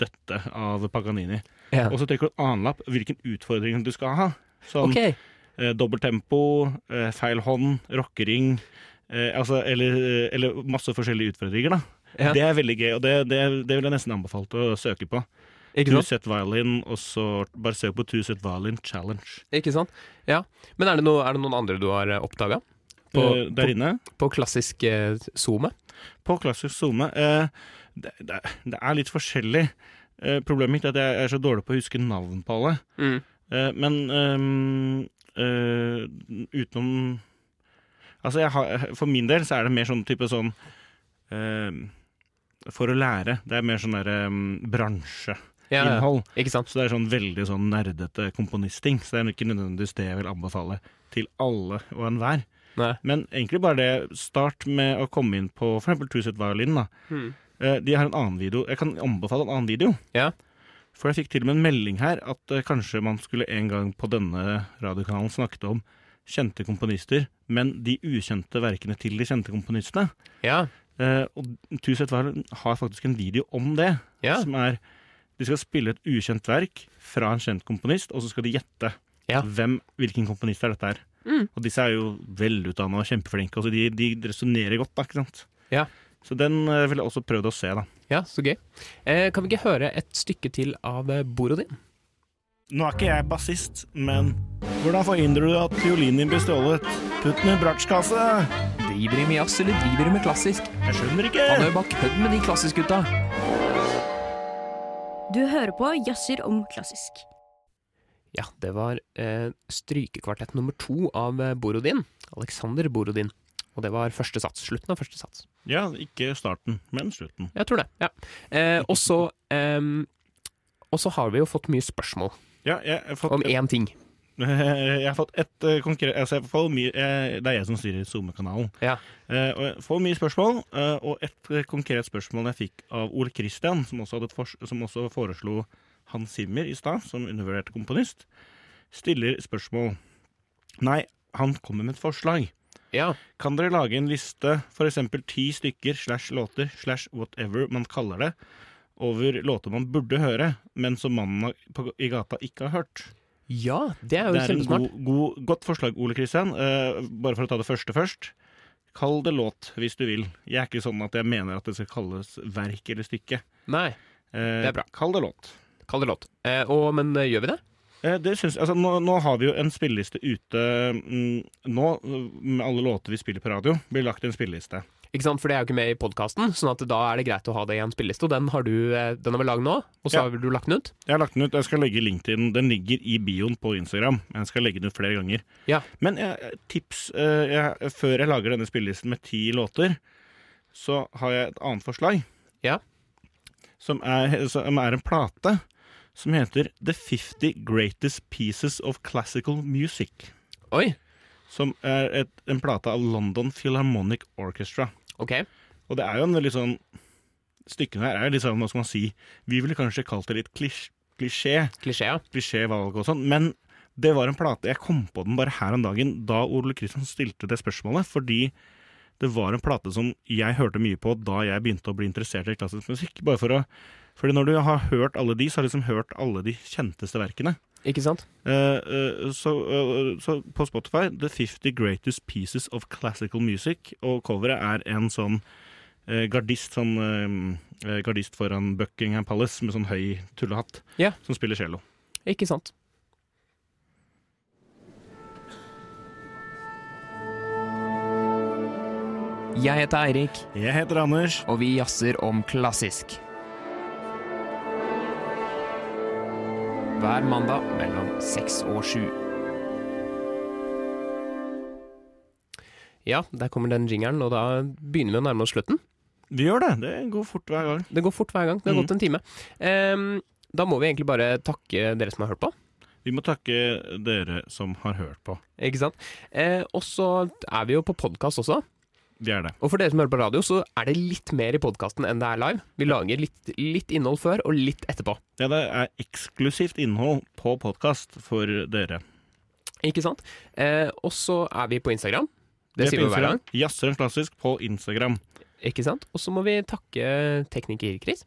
dette av Paganini. Ja. Og så trekker du en annen lapp, hvilken utfordring du skal ha. Sånn okay. eh, dobbelt tempo, eh, feil hånd, rockering, eh, altså, eller, eller masse forskjellige utfordringer, da. Ja. Det er veldig gøy, og det, det, det vil jeg nesten anbefalt å søke på. Ikke Two sant? Set Violin, og så bare søk på Two Set Violin Challenge. Ikke sant? Ja. Men er det, noe, er det noen andre du har oppdaga? På, Eh, der inne, på klassisk eh, SoMe? på klassisk SoMe, eh, det, det, det er litt forskjellig. Eh, problemet mitt er at jeg er så dårlig på å huske navn på alle. Mm. Eh, men ehm, eh, utenom Altså, jeg har, for min del så er det mer sånn type sånn ehm, For å lære. Det er mer sånn derre bransjeinnhold. Ja, ja. Ikke sant? Så det er sånn veldig sånn nerdete komponistting. Så det er ikke nødvendigvis det jeg vil anbefale til alle og enhver. Nei. Men egentlig bare det Start med å komme inn på f.eks. Tuset Violin. da. Hmm. Eh, De har en annen video. Jeg kan anbefale en annen video. Ja. For jeg fikk til og med en melding her at eh, kanskje man skulle en gang på denne radiokanalen snakket om kjente komponister, men de ukjente verkene til de kjente komponistene. Ja. Eh, og Tuset Violin har faktisk en video om det. Ja. Som er De skal spille et ukjent verk fra en kjent komponist, og så skal de gjette Ja. hvem, hvilken komponist er dette her. Mm. Og disse er jo velutdanna og kjempeflinke. Altså de, de resonnerer godt, da. ikke sant? Ja. Så den eh, ville jeg også prøvd å se, da. ja, så gøy. Eh, kan vi ikke høre et stykke til av eh, Borodin? Nå er ikke jeg bassist, men hvordan forhindrer du at fiolinen din blir stjålet? Putt den i bratsjkasse! Driver de med jazz, eller driver de med klassisk? Jeg skjønner ikke! Han er jo bare kødd med de klassisk-gutta. Du hører på Jazzer om klassisk. Ja, det var eh, strykekvartett nummer to av eh, Borodin. Alexander Borodin. Og det var første sats. Slutten av første sats. Ja, ikke starten, men slutten. Jeg tror det. ja. Eh, og så eh, har vi jo fått mye spørsmål Ja, fått om én ting. Jeg har fått et eh, konkret altså jeg får mye, Det er jeg som styrer SoMe-kanalen. Ja. Eh, og jeg får mye spørsmål, eh, og et konkret spørsmål jeg fikk av Ole Christian, som som også foreslo Hans Zimmer i stad, som undervurdert komponist, stiller spørsmål Nei, han kommer med et forslag. Ja. Kan dere lage en liste, f.eks. ti stykker slash låter slash whatever man kaller det, over låter man burde høre, men som mannen i gata ikke har hørt? Ja, det er jo Det er kjempesmart. god, god, godt forslag, Ole Kristian. Uh, bare for å ta det første først. Kall det låt, hvis du vil. Jeg er ikke sånn at jeg mener at det skal kalles verk eller stykke. Nei, Eh, Det er bra. Kall det låt. kall det låt. Uh, og, men eh, gjør vi det? Eh, det syns, altså, nå, nå har vi jo en spilleliste ute mm, nå, med alle låter vi spiller på radio. Blir lagt en spilleliste. Ikke sant? For det er jo ikke med i podkasten, sånn at da er det greit å ha det i en spilleliste. Og den har du eh, Den har vi lagd nå, og så Ja. har du lagt den ut? Jeg har lagt den ut, jeg skal legge link til den. Den ligger i bioen på Instagram. Jeg skal legge den ut flere ganger. Ja. Men jeg, tips eh, jeg, Før jeg lager denne spillelisten med ti låter, så har jeg et annet forslag. Ja. Som er, som er en plate som heter The 50 Greatest Pieces of Classical Music. Oi, Som er et, en plate av London Philharmonic Orchestra. Ok. Og det er jo en veldig sånn Stykkene her er jo litt sånn, hva skal man si Vi ville kanskje kalt det litt klisj, klisjé. Klisjé, ja. Klisjévalg og sånn. Men det var en plate Jeg kom på den bare her om dagen da Ole Kristian stilte det spørsmålet. Fordi det var en plate som jeg hørte mye på da jeg begynte å bli interessert i klassisk musikk. Bare for å fordi når du har hørt alle de, så har du liksom hørt alle de kjenteste verkene. Ikke sant? Eh, eh, så, eh, så på Spotify The 50 Greatest Pieces of Classical Music, og coveret er en sånn gardist sånn gardist foran Buckingham Palace med sånn høy tullehatt, yeah. som spiller cello. Ikke sant. Jeg heter Eirik, Jeg heter Anders. og vi jazzer om klassisk. Hver mandag mellom seks og sju. Ja, der kommer den jingeren, og da begynner vi å nærme oss slutten. Vi gjør det. Det går fort hver gang. Det går fort hver gang. Det har mm. gått en time. Um, da må vi egentlig bare takke dere som har hørt på. Vi må takke dere som har hørt på. Ikke sant? Eh, og så er vi jo på podkast også. Vi er det. Og for dere som hører på radio, så er det litt mer i podkasten enn det er live. Vi lager litt, litt innhold før og litt etterpå. Ja, det er eksklusivt innhold på podkast for dere. Ikke sant? Eh, og så er vi på Instagram. Det det sier vi hver gang. Jazzeren en klassisk på Instagram. Ikke sant? Og så må vi takke tekniker Chris.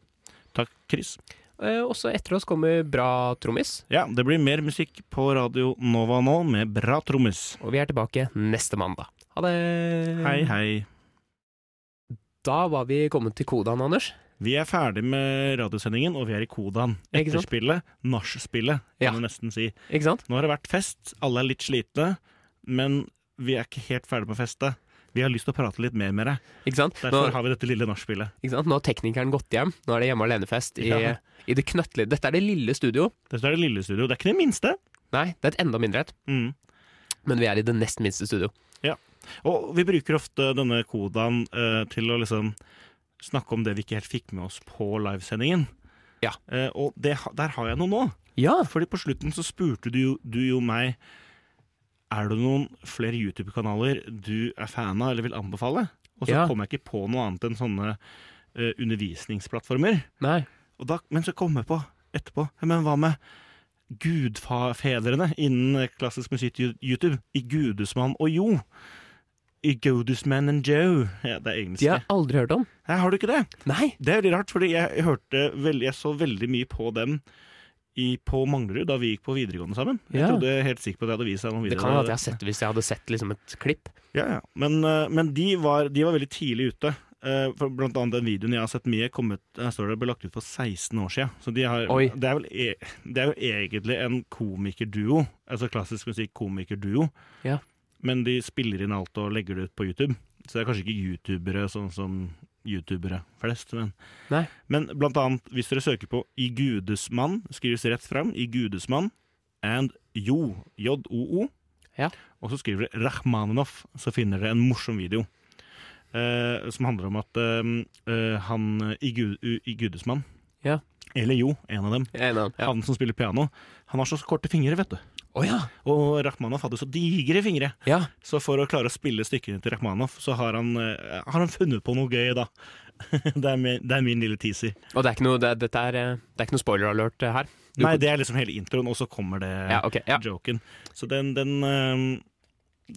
Takk, Chris. Eh, og så etter oss kommer Bra Trommis. Ja, det blir mer musikk på Radio Nova nå med bra trommis. Og vi er tilbake neste mandag. Ha det! Hei, hei. Da var vi kommet til kodaen, Anders. Vi er ferdig med radiosendingen, og vi er i kodaen. Etterspillet, nachspillet, Ja. kan du nesten si. Ikke sant? Nå har det vært fest, alle er litt slitne, men vi er ikke helt ferdig med festet. Vi har lyst til å prate litt mer med deg. Ikke sant? Derfor Nå, har vi dette lille nachspielet. Nå har teknikeren gått hjem. Nå er det hjemme alene-fest i, Ja. i det knøttlige Dette er det lille studio. Dette er det lille studio. Det er ikke det minste. Nei, det er et enda mindre et. Mm. Men vi er i det nest minste studio. Og vi bruker ofte denne kodaen eh, til å liksom snakke om det vi ikke helt fikk med oss på livesendingen. Ja. Eh, og det, der har jeg noe nå. Ja. Fordi på slutten så spurte du jo, du jo meg er det noen flere YouTube-kanaler du er fan av eller vil anbefale? Og så Ja. kom jeg ikke på noe annet enn sånne eh, undervisningsplattformer. Nei. Og da, men så kom jeg på etterpå Men hva med gudfedrene innen klassisk musikk YouTube? I Gudesmann og Jo. I Godusman and Joe. Ja, det er engelsk. De har jeg aldri hørt om. Nei, har du ikke det? Nei. Det er veldig rart, fordi jeg, hørte veldig, jeg så veldig mye på dem i, på Manglerud da vi gikk på videregående sammen. Jeg Ja. trodde helt sikkert på at jeg hadde vist deg noen Det kan hende at jeg har sett hvis jeg hadde sett liksom et klipp. Ja, ja. Men, eh, men de, var, de var veldig tidlig ute. Eh, For blant annet den videoen jeg har sett mye, kommet, her står det ble lagt ut for 16 år siden. Så de har, det, er vel, e- det er jo egentlig en komikerduo, altså klassisk musikk-komikerduo. Ja. Men de spiller inn alt og legger det ut på YouTube. Så det er kanskje ikke youtubere sånn som youtubere flest. Men, Nei. men blant annet, hvis dere søker på I Gudesmann, skrives rett fram, I Gudesmann and Jo, J-O-O, Ja. og så skriver dere Rachmaninoff, så finner dere en morsom video. Eh, som handler om at eh, eh, han i, Gud, i Gudesmann, Ja. eller Jo, en av dem, En annen. Ja. han som spiller piano, han har så korte fingre, vet du. Å ja. Og Rakhmanov hadde så digre fingre. ja. Så for å klare å spille stykkene til Rakhmanov, så har han, eh, har han funnet på noe gøy, da. det, er min, det er min lille teaser. Og det er ikke noe, det, dette er, eh, det er ikke noe spoiler alert eh, her. Du- Nei, det er liksom hele introen, og så kommer det Ja, okay, Ja. joken. Så den, den eh,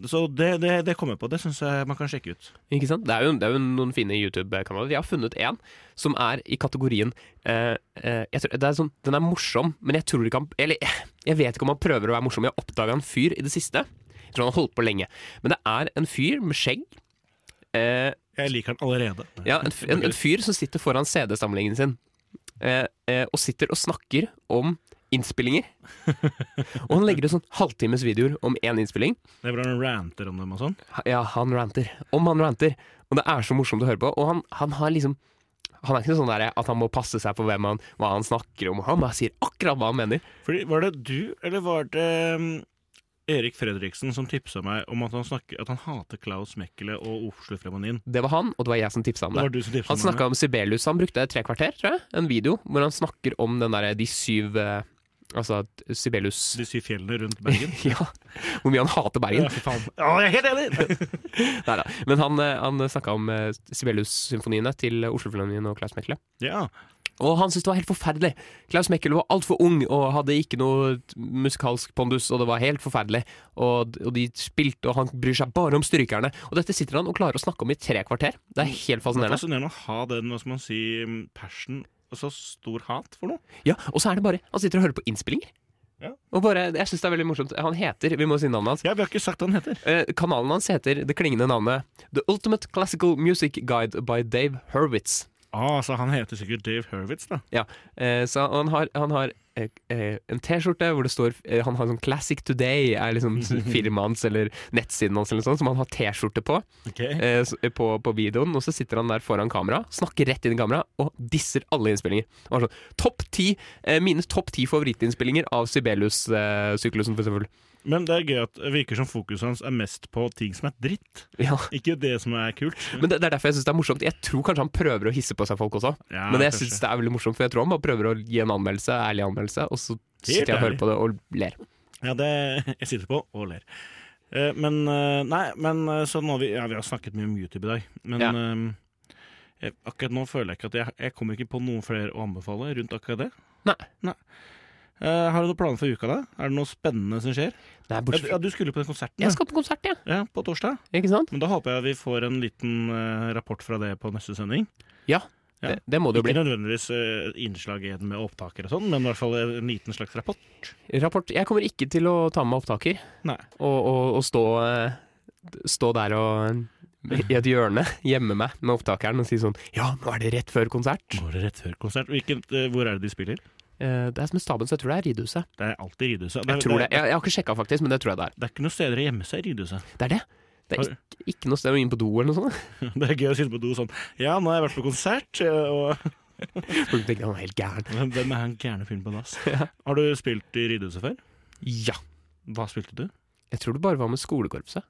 Så det, det, det kommer jeg på. Det syns jeg man kan sjekke ut. Ikke sant? Det er jo, det er jo noen fine YouTube-kanaler. Jeg har funnet en som er i kategorien eh, eh, jeg tror, det er sånn, Den er morsom, men jeg tror ikke han Eller jeg vet ikke om han prøver å være morsom. Jeg har oppdaga en fyr i det siste. Jeg tror han har holdt på lenge. Men det er en fyr med skjegg. Eh, Jeg liker han allerede. ja, en, en, en fyr som sitter foran CD-samlingen sin eh, eh, og sitter og snakker om innspillinger. og han legger ut sånn halvtimes videoer om én innspilling. Det er bra han ranter om dem og sånn. Ja, han ranter. Om han ranter. Og det er så morsomt å høre på. Og han, han har liksom Han er ikke sånn der at han må passe seg på hvem han, hva han snakker om. Han bare sier akkurat hva han mener. Fordi, Var det du, eller var det um, Erik Fredriksen som tipsa meg om at han, snakker, at han hater Klaus Mekkele og Oslo Fremonin? Det var han, og det var jeg som tipsa om Det det. tipsa Han snakka om Sibelius. Han brukte tre kvarter, tror jeg. En video hvor han snakker om den der, de syv eh, Altså Sibelius De syv fjellene rundt Bergen. Ja. Hvor mye han hater Bergen. Ja, for faen. Å, jeg er helt enig! Nei da. Men han, eh, han snakka om eh, Sibelius-symfoniene til Oslo-Filharmonien og Klaus Mekkele. ja. Og han syntes det var helt forferdelig. Klaus Mekkele var altfor ung og hadde ikke noe musikalsk pondus, og det var helt forferdelig. Og, og de spilte, og han bryr seg bare om strykerne. Og dette sitter han og klarer å snakke om i tre kvarter. Det er helt fascinerende. Det er fascinerende. å ha den, hva skal man si, passion og så stor hat for noe. Ja, Og så er det bare Han sitter og hører på innspillinger. Ja. Og bare, Jeg syns det er veldig morsomt. Han heter Vi må si navnet hans. Ja, Vi har ikke sagt hva den heter. Eh, kanalen hans heter det klingende navnet The Ultimate Classical Music Guide by Dave Hurwitz. Ah, så Han heter sikkert Dave Hurwitz, da. Ja, eh, så han har, han har en T-skjorte hvor det står eh, Han har sånn 'Classic Today' er liksom firmaet hans eller nettsiden hans, eller sånt, som han har T-skjorte på, eh, på på videoen. Og så sitter han der foran kamera, snakker rett inn i kamera og disser alle innspillinger. Og sånn, topp ti, eh, Mine topp ti favorittinnspillinger av Sibelius-syklusen, for eksempel. Men det er gøy at det virker som fokuset hans er mest på ting som er dritt. Ja. Ikke det som er kult. Men det, det er derfor jeg syns det er morsomt. Jeg tror kanskje han prøver å hisse på seg folk også. Ja, Men jeg syns det er veldig morsomt, for jeg tror han bare prøver å gi en anmeldelse, ærlig anmeldelse, og så sitter jeg og hører på det og ler. Ja, det jeg sitter på og ler. Eh, Men eh, Nei, men eh, så nå vi, ja, vi har snakket mye om YouTube i dag. Men Ja. eh, akkurat nå føler jeg ikke at jeg, jeg kommer ikke på noen flere å anbefale rundt akkurat det. Nei. Nei. Eh, har du noen planer for uka, da? Er det noe spennende som skjer? Nei, bortsett ja, du skulle på den konserten Jeg skal på konsert, ja. Ja, på torsdag. Ikke sant? Men da håper jeg vi får en liten uh, rapport fra det på neste sending. Ja. Ja. Det, det må det jo Ikke bli. nødvendigvis uh, innslag i den med opptaker og sånn, men i hvert fall en liten slags rapport. Rapport. Jeg kommer ikke til å ta med opptaker Nei. og, og, og stå, stå der og i et hjørne gjemme meg med opptakeren og si sånn Ja, nå er det rett før konsert. Nå er det rett før konsert? Hvilket, hvor er det de spiller? Eh, Det er som en staben, så jeg tror det er Ridhuset. Det er alltid Ridhuset. Jeg tror det. Jeg, jeg har ikke sjekka, faktisk, men det tror jeg det er. Det er ikke noen steder å gjemme seg i Ridhuset. Det er det. Det er ikke, ikke noe sted å inn på do eller noe sånt. Det er gøy å sitte på do sånn Ja, nå har jeg vært på konsert, eh, og Folk tenker han er helt gæren. Hvem er han gærne fyren på dass? Ja. Har du spilt i Ridhuset før? Ja. Hva spilte du? Jeg tror det bare var med skolekorpset.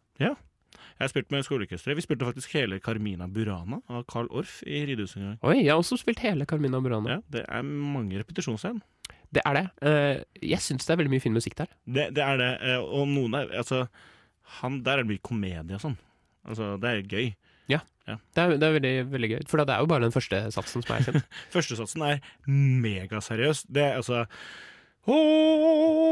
Jeg har spilt med skoleorkesteret. Vi spilte faktisk hele Carmina Burana av Carl Orff i Ridehuset en gang. Oi, jeg har også spilt hele Carmina Burana. Ja, det er mange repetisjonsscener. Det er det. Eh, Jeg syns det er veldig mye fin musikk der. Det, det er det, eh, og noen er Altså, han, Der er det mye komedie og sånn. Altså, det er gøy. Det er, det er veldig, veldig gøy, for det er jo bare den første satsen som er kjent. Førstesatsen er megaseriøs. Det er altså Å,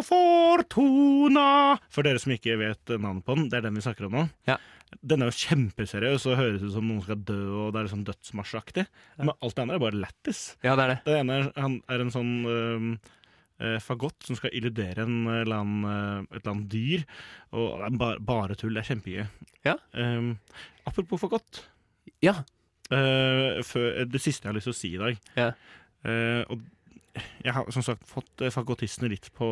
Fortuna For dere som ikke vet navnet på den, det er den vi snakker om nå. Ja. Den er jo kjempeseriøs og høres ut som noen skal dø, og det er sånn dødsmarsjaktig. Men alt det andre er bare lættis. Ja, det er det. Det ene er, han er en sånn eh, fagott som skal illudere en eller annen, eh, et eller annet dyr. Og det er bare, bare tull. Det er kjempegøy. Ja. Um, apropos fagott. Ja. Uh, det siste jeg har lyst til å si i dag. Ja. Uh, og jeg har som sagt fått fagotistene fagottistene litt på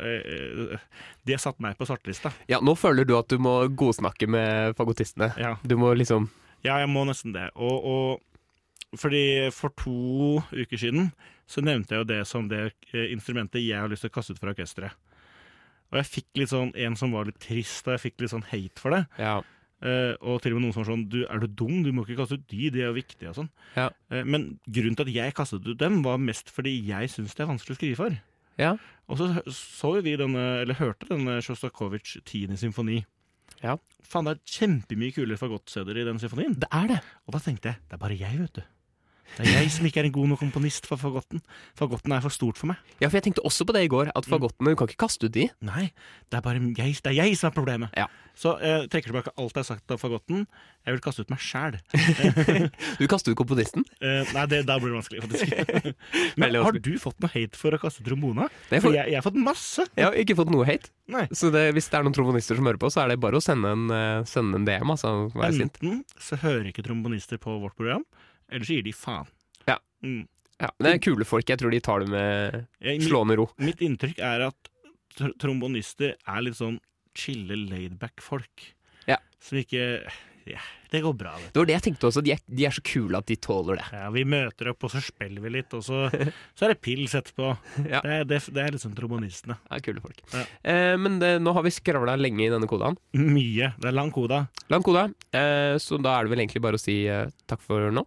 eh, eh, De har satt meg på svartelista. ja, nå føler du at du må godsnakke med fagottistene. Ja. Du må liksom Ja, jeg må nesten det. Og, og fordi for to uker siden så nevnte jeg jo det som det eh, instrumentet jeg har lyst til å kaste ut fra orkesteret. Og jeg fikk litt sånn en som var litt trist, og jeg fikk litt sånn hate for det. Ja. Eh, og til og med noen som var sånn du, Er du dum? Du må ikke kaste ut de, de er jo viktige og sånn. Ja. Uh, men grunnen til at jeg kastet ut dem, var mest fordi jeg syns det er vanskelig å skrive for. Ja. Og så så vi denne, eller hørte denne Sjostakovitsj 10. symfoni. Ja. Faen, det er kjempemye kulere fagottsteder i den symfonien. Det er det. Og da tenkte jeg, det er bare jeg, vet du. Det er jeg som ikke er en god nok komponist for fagotten. Fagotten er for stort for meg. Ja, for jeg tenkte også på det i går, at fagottene, du kan ikke kaste ut de. Nei, det er bare jeg, det er jeg som er problemet. Ja. Så jeg trekker tilbake alt jeg har sagt av fagotten. Jeg vil kaste ut meg sjæl. Du kaster ut komponisten. nei, det, da blir det vanskelig, faktisk. Men har du fått noe hate for å kaste trombona? For jeg, jeg har fått masse. jeg har ikke fått noe hate. Nei. Så det, hvis det er noen trombonister som hører på, så er det bare å sende en, eh, sende en DM, altså. Vær sint. Enten så hører ikke trombonister på vårt program, eller så gir de faen. Ja. Mm. Ja, det er kule folk. Jeg tror de tar det med slående ro. mitt inntrykk er at tr trombonister er litt sånn chille, laidback-folk. Ja. Som ikke ja, Det går bra. Det var det jeg tenkte også. De er, de er så kule at de tåler det. Ja, vi møter opp, og så spiller vi litt, og så, så er det pils etterpå. Ja. Det, det, det er liksom trombonistene. Er kule folk. Ja. Eh, men det, nå har vi skravla lenge i denne kodaen. Mye. Det er lang koda. Lang koda. Eh, så da er det vel egentlig bare å si eh, takk for nå.